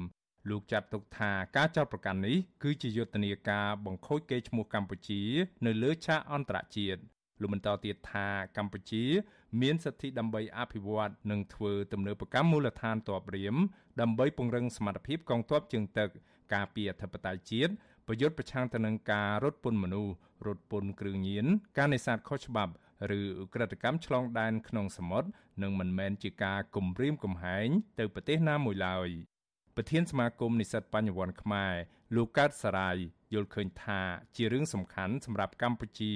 លោកចាត់ទុកថាការចោទប្រកាន់នេះគឺជាយុទ្ធនាការបង្ខូចកេរ្តិ៍ឈ្មោះកម្ពុជា នៅលើឆាកអន្តរជាតិលោកបន្តទៀតថាកម្ពុជា មានសិទ្ធិដើម្បីអភិវឌ្ឍនិងធ្វើទំនើបកម្មមូលដ្ឋានទ័ពរៀមដើម្បីពង្រឹងសមត្ថភាពកងទ័ពជើងទឹក ការពារអធិបតេយ្យជាតិប្រយុទ្ធប្រឆាំងទៅនឹងការរត់ពន្ធមនុស្សរត់ពន្ធគ្រឿងញៀនការនេសាទខុសច្បាប់ឬក្រិតកម្មឆ្លងដែនក្នុងសមុទ្រនិងមិនមែនជាការគំរាមកំហែងទៅប្រទេសណាមួយឡើយ ប្រធានសមាគមនិស្សិតបញ្ញវន្តខ្មែរលោកកើតសរាយយល់ឃើញថាជារឿងសំខាន់សម្រាប់កម្ពុជា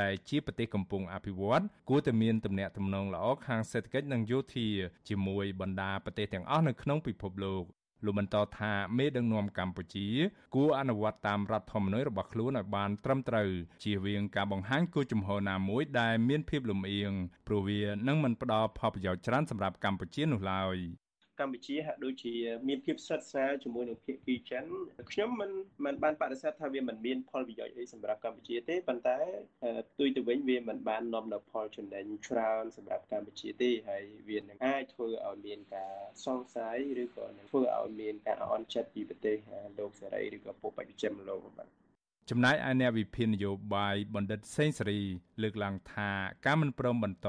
ដែលជាប្រទេសកំពុងអភិវឌ្ឍគួរតែមានទំនាក់ទំនងល្អខាងសេដ្ឋកិច្ចនិងយោធាជាមួយបណ្ដាប្រទេសទាំងអស់នៅក្នុងពិភពលោកលោកបន្តថាមេដឹកនាំកម្ពុជា គួរអនុវត្តតាមរដ្ឋធម្មនុញ្ញរបស់ខ្លួនឲ្យបានត្រឹមត្រូវជៀសវាងការបង្ហាញគោលជំហរណាមួយដែលមានភាពលំអៀងព្រោះវានឹងមិនផ្ដល់ផលប្រយោជន៍ច្រើនសម្រាប់កម្ពុជានោះឡើយ។ កម្ពុជាហាក់ដូចជាមានភាពស្និទ្ធស្នាលជាមួយនឹងភាគីចិនខ្ញុំមិនមិនបានបដិសេធថាវាមិនមានផលប្រយោជន៍អីសម្រាប់កម្ពុជាទេប៉ុន្តែផ្ទុយទៅវិញវាមិនបាននាំនៅផលចំណេញច្រើនសម្រាប់កម្ពុជាទេហើយវានឹងអាចធ្វើឲ្យមានការសង្ស័យឬក៏នឹងធ្វើឲ្យមានការអន់ចិត្តពីប្រទេសលោកសេរីឬក៏ពួកបច្ចុប្បន្នលោកបាទ ចំណែកឯអ្នកវិភាគនយោបាយបណ្ឌិតសេងសេរី លើកឡើងថាការមិនព្រមបន្ត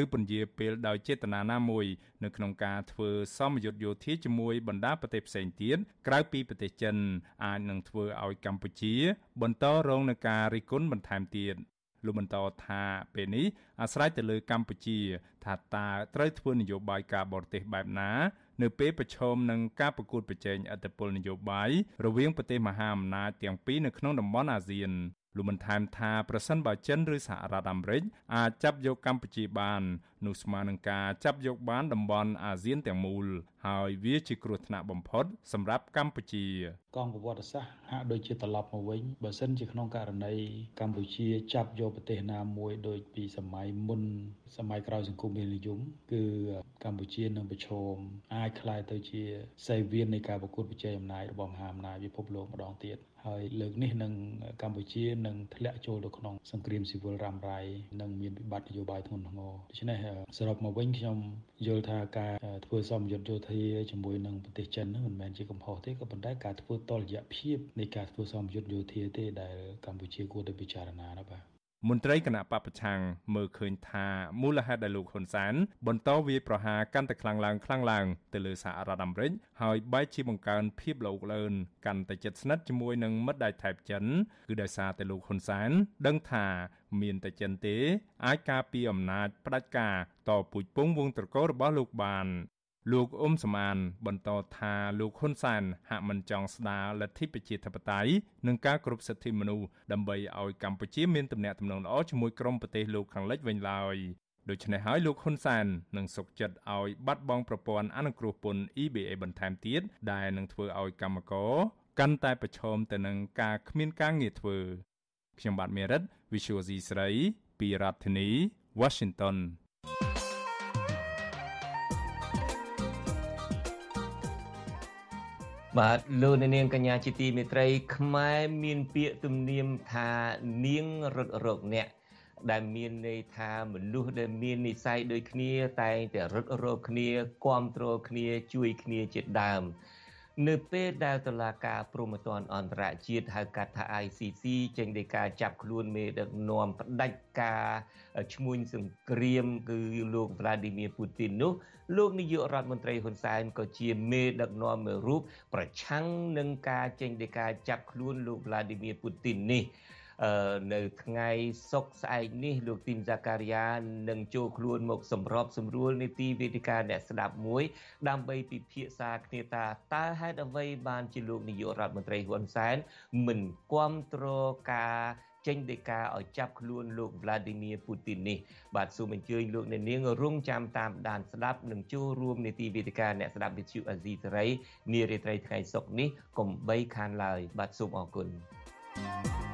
ឬពន្យាពេលដោយចេតនាណាមួយនៅក្នុងការធ្វើសមយុទ្ធយោធាជាមួយបណ្ដាប្រទេសផ្សេងទៀតក្រៅពីប្រទេសចិនអាចនឹងធ្វើឲ្យកម្ពុជា បន្តរងនឹងការរិះគន់បន្ថែមទៀត លោកបន្តថាពេលនេះអាស្រ័យទៅលើកម្ពុជា ថាតើត្រូវធ្វើនយោបាយការបរទេសបែបណា នៅពេលប្រឈមនឹងការប្រកួតប្រជែងឥទ្ធិពលនយោបាយរវាងប្រទេសមហាអំណាចទាំងពីរនៅក្នុងតំបន់អាស៊ានលោកបានថែមថាប្រសិនបើចិនឬសហរដ្ឋអាមេរិកអាចចាប់យកកម្ពុជាបាននោះស្មើនឹងការចាប់យកបានតំបន់អាស៊ានទាំងមូលហើយវាជាគ្រោះថ្នាក់បំផុតសម្រាប់កម្ពុជាកងប្រវត្តិសាស្ត្រហាក់ដូចជាត្រឡប់មកវិញបើសិនជាក្នុងករណីកម្ពុជាចាប់យកប្រទេសណាមួយដូចពីសម័យមុនសម័យក្រោយសង្គមរានិយមគឺកម្ពុជានឹងប្រឈមអាចคล้ายទៅជាសេវៀននៃការប្រកួតប្រជែងអំណាចរបស់មហាអំណាចពិភពលោកម្ដងទៀតហើយលើកនេះនឹងកម្ពុជានឹងធ្លាក់ចូលទៅក្នុងសង្គ្រាមស៊ីវិលរ៉ាំរ៉ៃនិងមានវិបត្តិនយោបាយធ្ងន់ធ្ងរដូច្នេះ សរុបមកវិញខ្ញុំយល់ថាការធ្វើសម្ពយុទ្ធយោធាជាមួយនឹងប្រទេសចិនមិនមែនជាកំហុសទេក៏ប៉ុន្តែការធ្វើតលយៈភាពនៃការធ្វើសម្ពយុទ្ធយោធាទេដែលកម្ពុជាគួរតែពិចារណាណាបាទ មន្ត្រីគណៈបពប្រឆាំងមើលឃើញថាមូលហេតុដែលលោកហ៊ុនសែនបន្តវាយប្រហារកាន់តែខ្លាំងឡើងខ្លាំងឡើងទៅលើសហរដ្ឋអាមេរិកហើយបែរជាបង្កើនភាពលោកលឿនកាន់តែជិតស្និទ្ធជាមួយនឹងមិត្តដៃថៃចិនគឺដោយសារតែលោកហ៊ុនសែនដឹងថាមានតែចិនទេ អាចការពារអំណាចផ្ដាច់ការតពូជពងវងត្រកូលរបស់លោកបាន លោកអ៊ុំសមានបន្តថាលោកហ៊ុនសែនហាក់មិនចង់ស្ដារលទ្ធិប្រជាធិបតេយ្យនិងការគោរពសិទ្ធិមនុស្សដើម្បីឲ្យកម្ពុជាមានទំនាក់ទំនងល្អជាមួយក្រុមប្រទេសលោកខាងលិចវិញឡើយដូច្នេះហើយលោកហ៊ុនសែននឹងសុកចិត្តឲ្យបាត់បង់ប្រព័ន្ធអនុគ្រោះពន្ធ EBA បន្ថែមទៀតដែលនឹងធ្វើឲ្យកម្មករកាន់តែប្រឈមទៅនឹងការគ្មានការងារធ្វើខ្ញុំបាទមេរិត Visual C ស្រីពីរដ្ឋធានី Washington បាទលោកនាងកញ្ញាជាទីមេត្រីខ្មែរមានពាក្យទំនៀមថានាងរត់រោគអ្នកដែលមានន័យថាមនុស្សដែលមាននិស្ស័យដូចគ្នាតែងតែរត់រោគគ្នាគ្រប់គ្រងគ្នាជួយគ្នាជាដើម នៅពេលដែលតុលាការព្រហ្មទណ្ឌអន្តរជាតិហៅកាត់ថា ICC ចេញដោយការចាប់ខ្លួនមេដឹកនាំផ្ដាច់ការឈ្មួញសង្គ្រាមគឺលោក Vladimir Putin នោះលោកនាយករដ្ឋមន្ត្រីហ៊ុនសែនក៏ជាមេដឹកនាំមួយរូបប្រឆាំងនឹងការចេញដោយការចាប់ខ្លួនលោក Vladimir Putin នេះ នៅថ្ងៃសុក្រស្អែកនេះលោកទីនហ្សាការីយ៉ានឹងចូលខ្លួនមកសម្របសម្រួលនីតិវេទិកាអ្នកស្ដាប់មួយ ដើម្បីពិភាក្សាគ្នាថាតើហេតុអ្វីបានជាលោកនាយករដ្ឋមន្ត្រីហ៊ុនសែនមិនគ្រប់គ្រងការចេញដោយការឲ្យចាប់ខ្លួនលោក Vladimir Putin នេះបាទសូមអញ្ជើញលោកអ្នកនាងរងចាំតាមដានស្ដាប់និងចូលរួមនីតិវេទិកាអ្នកស្ដាប់វិទ្យុអាស៊ីសេរីនារាត្រីថ្ងៃសុក្រនេះកុំបីខានឡើយបាទសូមអរគុណ thank you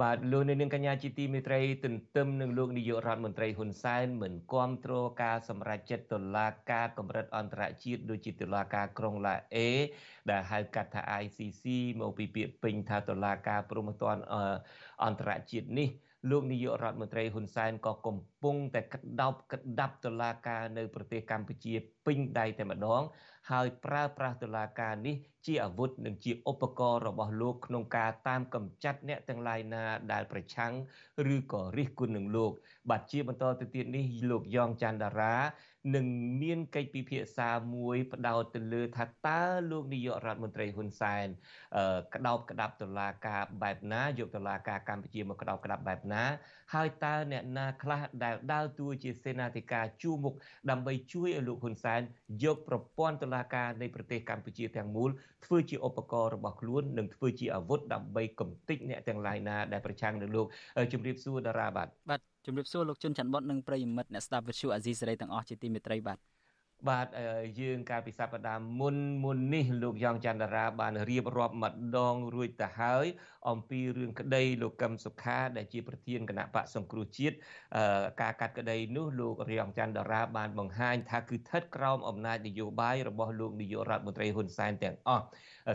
បបាទលោកនាងកញ្ញាជាទីមេត្រីទន្ទឹមនឹងលោកនាយករដ្ឋមន្ត្រីហ៊ុនសែនមិនគាំទ្រការសម្រេចចិត្តតុលាការកម្រិតអន្តរជាតិដូចជាតុលាការក្រុងឡាអេដែលហៅកាត់ថា ICC មកពីពាក្យពេញថាតុលាការព្រហ្មទណ្ឌអន្តរជាតិនេះ លោកនាយករដ្ឋមន្ត្រីហ៊ុនសែនក៏កំពុងតែក្តោបក្តាប់តុលាការនៅប្រទេសកម្ពុជាពេញដៃតែម្ដង ហើយប្រើប្រាស់តុលាការនេះជាអាវុធនិងជាឧបករណ៍របស់លោកក្នុងការតាមកម្ចាត់អ្នកទាំងឡាយណាដែលប្រឆាំងឬក៏រិះគន់នឹងលោកបាទជាបន្តទៅទៀតនេះលោកយ៉ងច័ន្ទតារា នឹងមានកិច្ចពិភាក្សាមួយផ្ដោតទៅលើថាតើលោកនាយករដ្ឋមន្ត្រីហ៊ុនសែនក្តោបក្តាប់តុលាការបែបណាយកតុលាការកម្ពុជាមកក្តោបក្តាប់បែបណា ហើយតើអ្នកណាខ្លះដែលដើរតួជាសេនាធិការជួមុខដើម្បីជួយឲ្យលោកហ៊ុនសែនយកប្រព័ន្ធតុលាការនៃប្រទេសកម្ពុជាទាំងមូលធ្វើជាឧបករណ៍របស់ខ្លួននិងធ្វើជាអាវុធដើម្បីកំទេចអ្នកទាំងឡាយណាដែលប្រឆាំងនឹងលោកជំរាបសួរតារាបាទបាទ ជំរាបសួរលោកជុនច័ន្ទបុតនិងប្រិយមិត្តអ្នកស្ដាប់វិទ្យុអាស៊ីសេរីទាំងអស់ជាទីមេត្រីបាទ បាទយើងកាលពីសប្តាហ៍មុនមុននេះលោកយ៉ងច័ន្ទរា បានរៀបរាប់ម្ដងរួចទៅហើយអំពីរឿងក្តីលោកកឹមសុខា ដែលជាប្រធានគណៈបកសង្គ្រោះជាតិការកាត់ក្តីនោះលោករៀងច័ន្ទរាបានបង្ហាញថាគឺស្ថិតក្រោមអំណាចនយោបាយរបស់លោកនាយករដ្ឋមន្ត្រីហ៊ុនសែនទាំងអស់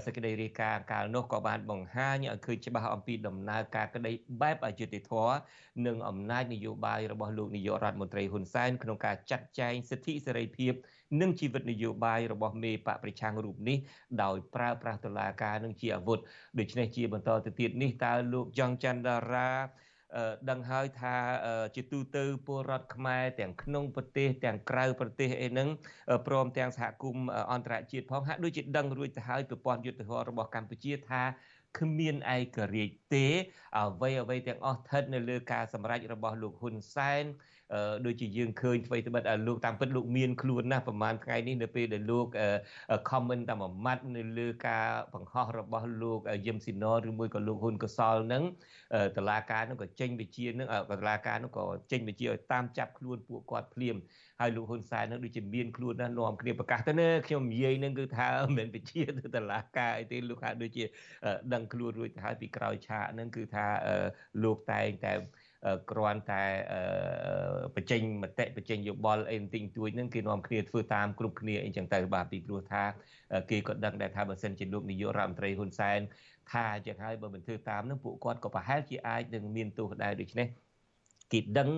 សេចក្តីរាយការណ៍កាលនោះក៏បានបង្ហាញឲ្យឃើញច្បាស់អំពីដំណើរការក្តីបែបអយុត្តិធម៌និងអំណាចនយោបាយរបស់លោកនាយករដ្ឋមន្ត្រីហ៊ុនសែនក្នុងការចាត់ចែងសិទ្ធិសេរីភាព និងជីវិតនយោបាយរបស់មេបកប្រឆាំងរូបនេះដោយប្រើប្រាស់តុលាការនឹងជាអាវុធដូច្នេះជាបន្តទៅទៀតនេះតើលោកចង់ច័ន្ទតារាដឹងហើយថាជាទូទៅពលរដ្ឋខ្មែរទាំងក្នុងប្រទេសទាំងក្រៅប្រទេសអីហ្នឹងព្រមទាំងសហគមន៍អន្តរជាតិផងហាក់ដូចជាដឹងរួចទៅហើយប្រព័ន្ធយុទ្ធសាស្ត្ររបស់កម្ពុជាថាគ្មានឯករាជ្យទេអ្វីអ្វីទាំងអស់ស្ថិតនៅលើការសម្រេចរបស់លោកហ៊ុនសែន ដូចជាយើងឃើញអ្វីត្បិតលោកតាមពិតលោកមានខ្លួនណាស់ប្រហែលថ្ងៃនេះនៅពេលដែលលោក comment តាមមួយម៉ាត់នៅលើការបង្ហោះរបស់លោកយឹមស៊ីណឬមួយក៏លោកហ៊ុនកសលនឹងតឡាការនឹងក៏ចេញវិជានឹងតឡាការនឹងក៏ចេញវិជាឲ្យតាមចាប់ខ្លួនពួកគាត់ភ្លាមហើយលោកហ៊ុនសែននឹងដូចជាមានខ្លួនណាស់នាំគ្នាប្រកាសទៅណាខ្ញុំនិយាយនឹងគឺថាមិនមែនវិជាទៅតឡាការអីទេលោកហាក់ដូចជាដឹងខ្លួនរួចទៅហើយពីក្រោយឆាកនឹងគឺថាលោកតែងតែ គ្រាន់តែបញ្ចេញមតិបញ្ចេញយោបល់អីបន្តិចតួចហ្នឹងគេនាំគ្នាធ្វើតាមគ្រប់គ្នាអីចឹងទៅបាទពីព្រោះថាគេក៏ដឹងដែរថាបើសិនជាលោកនាយករដ្ឋមន្ត្រីហ៊ុនសែនថាចឹងហើយបើមិនធ្វើតាមហ្នឹងពួកគាត់ក៏ប្រហែលជាអាចនឹងមានទោសដែរដូច្នេះគេដឹង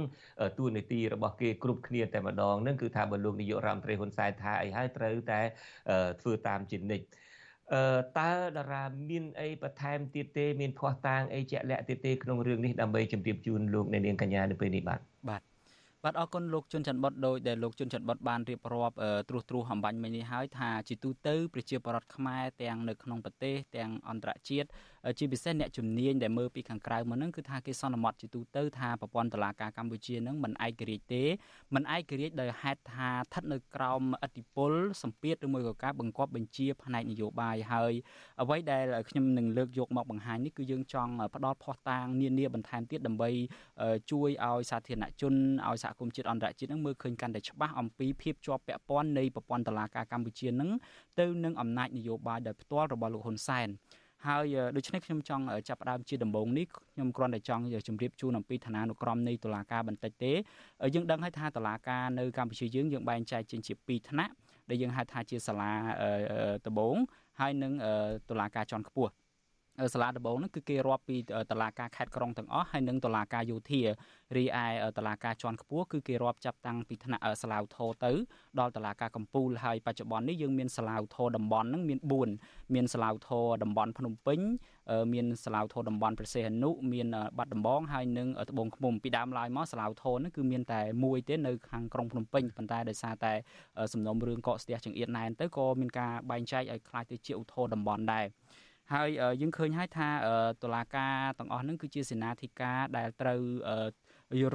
ទួនាទីរបស់គេគ្រប់គ្នាតែម្ដងហ្នឹងគឺថាបើលោកនាយករដ្ឋមន្ត្រីហ៊ុនសែនថាអីហើយត្រូវតែធ្វើតាមជានិច្ច អឺតើតារាមានអីបន្ថែមទៀតទេមានភ័ស្តុតាងអីជាក់លាក់ទៀតទេក្នុងរឿងនេះដើម្បីជម្រាបជូនលោកអ្នកនាងកញ្ញានៅពេលនេះបាទ បាទបាទអរគុណលោកជុនច័ន្ទបុតដោយដែលលោកជុនច័ន្ទបុតបានរៀបរាប់ត្រួសត្រាសអំបញ្ញមិញនេះហើយថាជាទូទៅប្រជាពលរដ្ឋខ្មែរទាំងនៅក្នុងប្រទេសទាំងអន្តរជាតិជាពិសេសអ្នកជំនាញដែលមើលពីខាងក្រៅមកហ្នឹងគឺថាគេសន្មត់ជាទូទៅថាប្រព័ន្ធតុលាការកម្ពុជាហ្នឹងមិនឯករាជ្យទេមិនឯករាជ្យដោយហេតុថាស្ថិតនៅក្រោមអធិបុលសម្ពាធឬមួយក៏ការបង្គាប់បញ្ជាផ្នែកនយោបាយហើយអ្វីដែលខ្ញុំនឹងលើកយកមកបង្ហាញនេះគឺយើងចង់ផ្ដល់ភស្តុតាងនានាបន្ថែមទៀតដើម្បីជួយឲ្យសាធារណជនឲ្យសហគមន៍ជាតិអន្តរជាតិនឹងមើលឃើញកាន់តែច្បាស់អំពីភាពជាប់ពាក់ព័ន្ធនៃប្រព័ន្ធតុលាការកម្ពុជានឹងទៅនឹងអំណាចនយោបាយដោយផ្ទាល់របស់លោកហ៊ុនសែនហើយដូច្នេះខ្ញុំចង់ចាប់ផ្ដើមជាដំបូងនេះខ្ញុំគ្រាន់តែចង់ជម្រាបជូនអំពីឋានានុក្រមនៃតុលាការបន្តិចទេយើងដឹងហើយថាតុលាការនៅកម្ពុជាយើងយើងបែងចែកចេញជា2ថ្នាក់ដែលយើងហៅថាជាសាលាដំបងហើយនិងតុលាការជាន់ខ្ពស់ សាលាដំបងហ្នឹងគឺគេរាប់ពីតឡាការខេត្តក្រុងទាំងអស់ហើយនិងតឡាការយោធារីឯតឡាការជាន់ខ្ពស់គឺគេរាប់ចាប់តាំងពីថ្នាក់សាឡាវធរទៅដល់តឡាការកំពូលហើយបច្ចុប្បន្ននេះយើងមានសាឡាវធរតំបន់ហ្នឹងមាន4មានសាឡាវធរតំបន់ភ្នំពេញមានសាឡាវធរតំបន់ប្រសេះអនុមានបាត់ដំបងហើយនិងត្បូងឃ្មុំពីដើមឡើយមកសាឡាវធរហ្នឹងគឺមានតែមួយទេនៅខាងក្រុងភ្នំពេញប៉ុន្តែដោយសារតែសំណុំរឿងកកស្ទះចង្អៀតណែនទៅក៏មានការបែងចែកឲ្យខ្លាចទៅជាឧទ្ធរតំបន់ដែរ ហើយយើងឃើញហើយថាតុលាការទាំងអស់ហ្នឹងគឺជាសេនាធិការដែលត្រូវ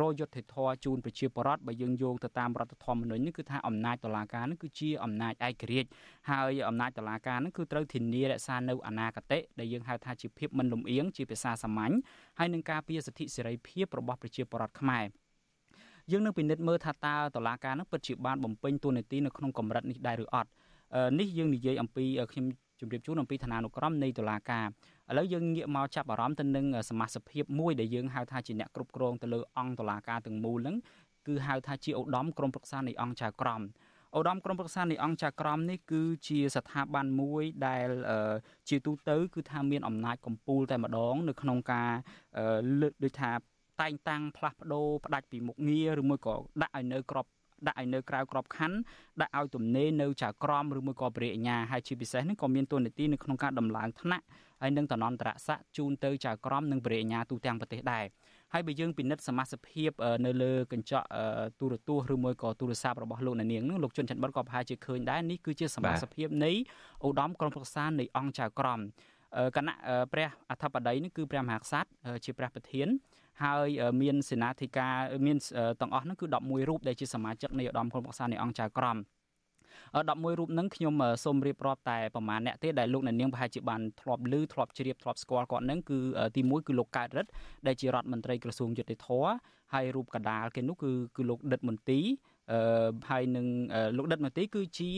រយុទ្ធធរជូនប្រជាពលរដ្ឋបើយើងយោងទៅតាមរដ្ឋធម្មនុញ្ញនេះគឺថាអំណាចតុលាការនេះគឺជាអំណាចឯករាជ្យហើយអំណាចតុលាការនេះគឺត្រូវធានារក្សានៅអនាគតដែលយើងហៅថាជាភាពមិនលំអៀងជាភាសាសាមញ្ញហើយនឹងការពារសិទ្ធិសេរីភាពរបស់ប្រជាពលរដ្ឋខ្មែរយើងនឹងពិនិត្យមើលថាតើតុលាការនឹងពិតជាបានបំពេញតួនាទីនៅក្នុងកម្រិតនេះដែរឬអត់នេះយើងនិយាយអំពីខ្ញុំ ជម្រាបជូនអំពីឋានានុក្រមនៃតុលាការឥឡូវយើងងាកមកចាប់អារម្មណ៍ទៅនឹងសមាជិកភាពមួយដែលយើងហៅថាជាអ្នកគ្រប់គ្រងទៅលើអង្គតុលាការទាំងមូលហ្នឹងគឺហៅថាជាឧត្តមក្រុមប្រឹក្សានៃអង្គចៅក្រមឧត្តមក្រុមប្រឹក្សានៃអង្គចៅក្រមនេះគឺជាស្ថាប័នមួយដែលជាទូទៅ គឺថាមានអំណាចកំពូលតែម្ដង នៅក្នុងការលើកដូចថាតែងតាំងផ្លាស់ប្ដូរផ្ដាច់ពីមុខងារឬមួយក៏ដាក់ឲ្យនៅក្រប ដាក់ឲ្យនៅក្រៅក្របខ័ណ្ឌដាក់ឲ្យទំនេរនៅចៅក្រមឬមួយក៏ព្រះអញ្ញាហើយជាពិសេសនេះក៏មានតួនាទីនៅក្នុងការដំឡើងថ្នាក់ហើយនឹងតំណន្តរស័ក្តិជូនទៅចៅក្រមនិងព្រះអញ្ញាទូទាំងប្រទេសដែរហើយបើយើងពិនិត្យសមាជិកភាពនៅលើកញ្ចក់ទូរទស្សន៍ឬមួយក៏ទូរស័ព្ទរបស់លោកនាងនឹងលោកជុនច័ន្ទបុតក៏ប្រហែលជាឃើញដែរនេះគឺជាសមាជិកភាពនៃឧត្តមក្រុមប្រឹក្សានៃអង្គចៅក្រមគណៈព្រះអធិបតីនេះគឺព្រះមហាក្សត្រជាព្រះប្រធាន ហើយមានសេនាធិការមានទាំងអស់ហ្នឹងគឺ11រូបដែលជាសមាជិកនៃឧត្តមក្រុមប្រឹក្សានៃអង្គចៅក្រម11រូបហ្នឹងខ្ញុំសូមរៀបរាប់តែប្រមាណអ្នកទេដែលលោកអ្នកនាងប្រហែលជាបានធ្លាប់ឮធ្លាប់ជ្រាបធ្លាប់ស្គាល់គាត់ហ្នឹងគឺទី1គឺលោកកើតរិទ្ធដែលជារដ្ឋមន្ត្រីក្រសួងយុតិធធហើយរូបកដាលគេនោះគឺគឺលោកដិតមន្ទីអឺហើយនឹងលោកដិតមន្ទីគឺជា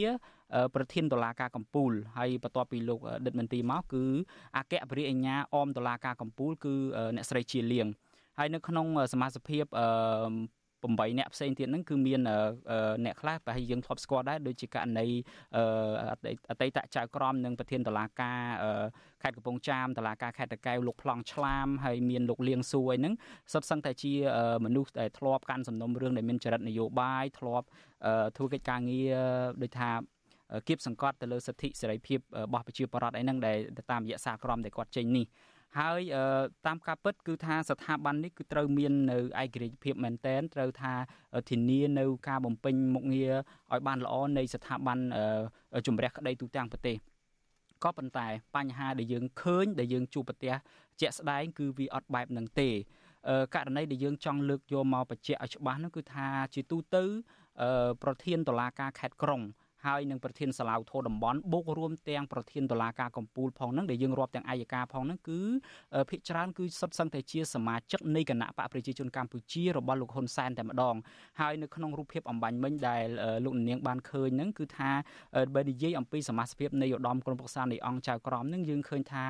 ប្រធានតុលាការកំពូលហើយបន្ទាប់ពីលោកដិតមន្ទីមកគឺអគ្គបរិយាញ្ញាអមតុលាការកំពូលគឺអ្នកស្រីជាលៀង ហើយនៅក្នុងសមាជិកភាពអឺ8អ្នកផ្សេងទៀតហ្នឹងគឺមានអ្នកខ្លះប្រហែលយើងធ្លាប់ស្គាល់ដែរដូចជាករណីអតីតចៅក្រមនិងប្រធានតឡាការខេត្តកំពង់ចាមតឡាការខេត្តតកែវលោកប្លង់ឆ្លាមហើយមានលោកលៀងសួយហ្នឹងសុទ្ធសឹងតែជាមនុស្សដែលធ្លាប់កាន់សំណុំរឿងដែលមានចរិតនយោបាយធ្លាប់ធ្វើកិច្ចការងារដូចថាគៀបសង្កត់ទៅលើសិទ្ធិសេរីភាពរបស់ប្រជាពលរដ្ឋអីហ្នឹងដែលតាមរយៈសារក្រមដែលគាត់ចេញនេះ ហើយតាមការពិតគឺថាស្ថាប័ននេះគឺត្រូវមាននៅឯករាជ្យភាពមែនតែនត្រូវថាធានានៅការបំពេញមុខងារឲ្យបានល្អនៃស្ថាប័នជំរះក្តីទូទាំងប្រទេសក៏ប៉ុន្តែបញ្ហាដែលយើងឃើញដែលយើងជួបប្រទះជាក់ស្ដែងគឺវាអត់បែបនឹងទេករណីដែលយើងចង់លើកយកមកបញ្ជាក់ឲ្យច្បាស់នោះគឺថាជាទូទៅប្រធានតុលាការខេត្តក្រុង ហើយនឹងប្រធានសាឡាវធរតំបន់បូករួមទាំងប្រធានតុលាការកំពូលផងហ្នឹងដែលយើងរាប់ទាំងអាយកាផងហ្នឹងគឺភិកច្រើនគឺសុទ្ធសឹងតែជាសមាជិកនៃគណៈបកប្រជាជនកម្ពុជារបស់លោកហ៊ុនសែនតែម្ដងហើយនៅក្នុងរូបភាពអំបញ្ញមិញដែលលោកនាងបានឃើញហ្នឹងគឺថាបើនិយាយអំពីសមាជិកនៃឧត្តមក្រុមប្រឹក្សានៃអង្គចៅក្រមហ្នឹងយើងឃើញថា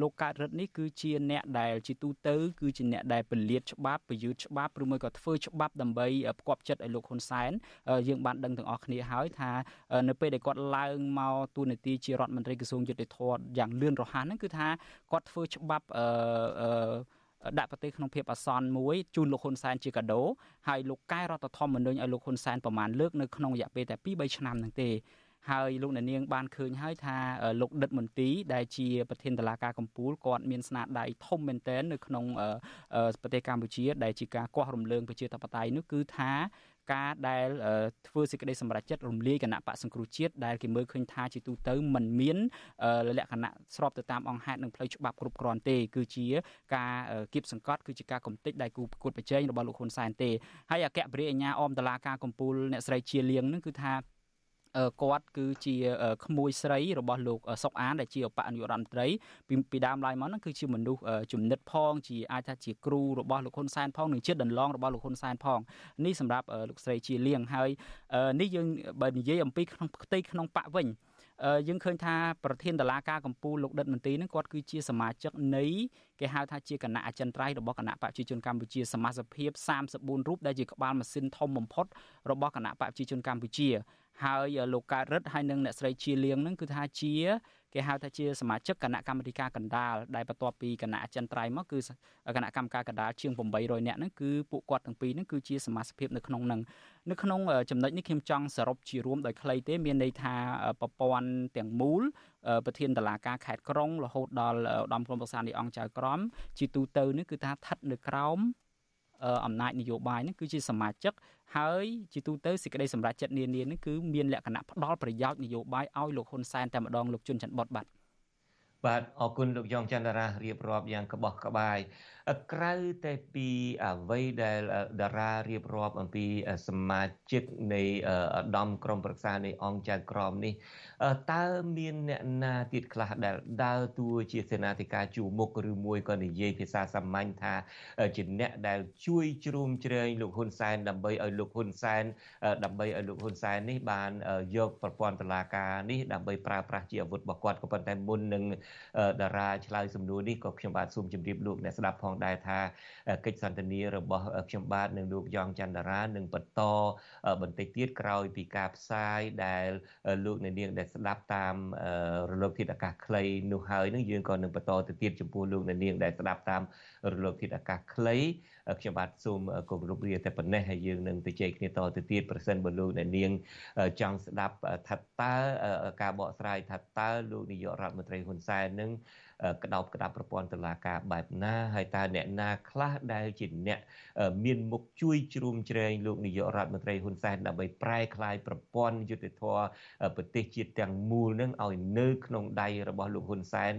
លោកកើតរិទ្ធនេះគឺជាអ្នកដែលជាទូទៅគឺជាអ្នកដែលពលាតច្បាប់ពយុទ្ធច្បាប់ឬមួយក៏ធ្វើច្បាប់ដើម្បីផ្គប់ចិត្តឲ្យលោកហ៊ុនសែនយើងបានដឹងទាំងអស់គ្នាហើយថានៅពេលដែលគាត់ឡើងមកទូនាទីជារដ្ឋមន្ត្រីក្រសួងយុតិធម៌យ៉ាងលឿនរហ័សហ្នឹងគឺថាគាត់ធ្វើច្បាប់អឺដាក់ប្រទេសក្នុងភាពអាសន្នមួយជូនលោកហ៊ុនសែនជាកាដូហើយលោកកែរដ្ឋធម្មនុញ្ញឲ្យលោកហ៊ុនសែនប្រមាណលើកនៅក្នុងរយៈពេលតែ2 3ឆ្នាំហ្នឹងទេហើយលោកអ្នកនាងបានឃើញហើយថាលោកដិតមន្ទីដែលជាប្រធានតឡាការកម្ពុជាគាត់មានស្នាដៃធំមែនទែននៅក្នុងប្រទេសកម្ពុជាដែលជាការគាស់រំលើងប្រជាធិបតេយ្យនោះគឺថា ការដែលធ្វើសេចក្តីសម្រេចចិត្តរំលាយគណៈបកសង្គ្រោះជាតិដែលគេមើលឃើញថាជាទូទៅมันមានលក្ខណៈស្របទៅតាមអង្គហេតុនិងផ្លូវច្បាប់គ្រប់គ្រាន់ទេគឺជាការគៀបសង្កត់គឺជាការកំទេចដែលគូប្រកួតប្រជែងរបស់លោកហ៊ុនសែនទេហើយអគ្គបរិយាញ្ញាអមតឡាការកម្ពុជាអ្នកស្រីជាលៀងនឹងគឺថា គាត់គឺជាក្មួយស្រីរបស់លោកសុកអានដែលជាឧបនាយករដ្ឋមន្ត្រីពីពីដើមឡើយមកហ្នឹងគឺជាមនុស្សជំនិតផងជាអាចថាជាគ្រូរបស់លោកហ៊ុនសែនផងនិងជាដន្លងរបស់លោកហ៊ុនសែនផងនេះសម្រាប់លោកស្រីជាលៀងហើយនេះយើងបើនិយាយអំពីក្នុងផ្ទៃក្នុងបកវិញ យើងឃើញថាប្រធានតឡាការកម្ពុជាលោកដិតមន្ទីនឹងគាត់គឺជាសមាជិកនៃគេហៅថាជាគណៈអចិន្ត្រៃយ៍របស់គណៈបព្វជិជនកម្ពុជាសមាជិកភាព34រូបដែលជាក្បាលម៉ាស៊ីនធំបំផុតរបស់គណៈបព្វជិជនកម្ពុជាហើយលោកកើតរិទ្ធហើយនិងអ្នកស្រីជាលៀងនឹងគឺថាជា គេហៅថាជាសមាជិកគណៈកម្មាធិការកណ្ដាលដែលបន្ទាប់ពីគណៈអចិន្ត្រៃយ៍មកគឺគណៈកម្មការកណ្ដាលជាង800នាក់ហ្នឹងគឺពួកគាត់ទាំងពីរហ្នឹងគឺជាសមាជិកភាពនៅក្នុងហ្នឹងនៅក្នុងចំណុចនេះខ្ញុំចង់សរុបជារួមដោយខ្លីទេមានន័យថាប្រព័ន្ធទាំងមូលប្រធានតឡាការខេត្តក្រុងរហូតដល់ឧត្តមក្រុមប្រឹក្សានៃអង្គចៅក្រមជាទូទៅនេះគឺថាស្ថិតនៅក្រោម អំណាចនយោបាយនេះគឺជាសមាជិកហើយជាទូទៅសេចក្តីសម្រេចចិត្តនានានេះគឺមានលក្ខណៈផ្ដល់ប្រយោជន៍នយោបាយឲ្យលោកហ៊ុនសែនតែម្ដងលោកជុនច័ន្ទបតបាទបាទអរគុណលោកយ៉ងច័ន្ទរារៀបរាប់យ៉ាងក្បោះក្បាយក្រៅតែពីអ្វីដែលតារារៀបរាប់អំពីសមាជិកនៃឧត្តមក្រុមប្រឹក្សានៃអង្គចៅក្រមនេះតើមានអ្នកណាទៀតខ្លះដែលដើរតួជាសេនាធិការជួមុខឬមួយក៏និយាយភាសាសាមញ្ញថាជាអ្នកដែលជួយជ្រោមជ្រែងលោកហ៊ុនសែនដើម្បីឲ្យលោកហ៊ុនសែនដើម្បីឲ្យលោកហ៊ុនសែននេះបានយកប្រព័ន្ធតុលាការនេះដើម្បីប្រើប្រាស់ជាអាវុធរបស់គាត់ក៏ប៉ុន្តែមុននឹងតារាឆ្លើយសំណួរនេះក៏ខ្ញុំបាទសូមជម្រាបលោកអ្នកស្ដាប់ផងដែរថាកិច្ចសន្ទនារបស់ខ្ញុំបាទនិងលោកយ៉ងច័ន្ទរានឹងបន្តបន្តិចទៀតក្រោយពីការផ្សាយដែលលោកអ្នកនាងដែលស្ដាប់តាមរលកធាតុអាកាសខ្លីនោះហើយនឹងយើងក៏នឹងបន្តទៅទៀតចំពោះលោកអ្នកនាងដែលស្ដាប់តាមរលកធាតុអាកាសខ្លីខ្ញុំបាទសូមគោរពលាតែប៉ុណ្ណេះហើយយើងនឹងទៅជែកគ្នាតទៅទៀតប្រសិនបើលោកអ្នកនាងចង់ស្ដាប់ថាតើការបកស្រាយថាតើលោកនាយករដ្ឋមន្ត្រីហ៊ុនសែននឹង ក្តោបក្តាប់ប្រព័ន្ធតុលាការបែបណាហើយតើអ្នកណាខ្លះដែលជាអ្នកមានមុខជួយជ្រោមជ្រែងលោកនាយករដ្ឋមន្ត្រីហ៊ុនសែនដើម្បីប្រែក្លាយប្រព័ន្ធយុតិធធប្រទេសជាតិទាំងមូលនឹងឲ្យនៅក្នុងដៃរបស់លោកហ៊ុនសែន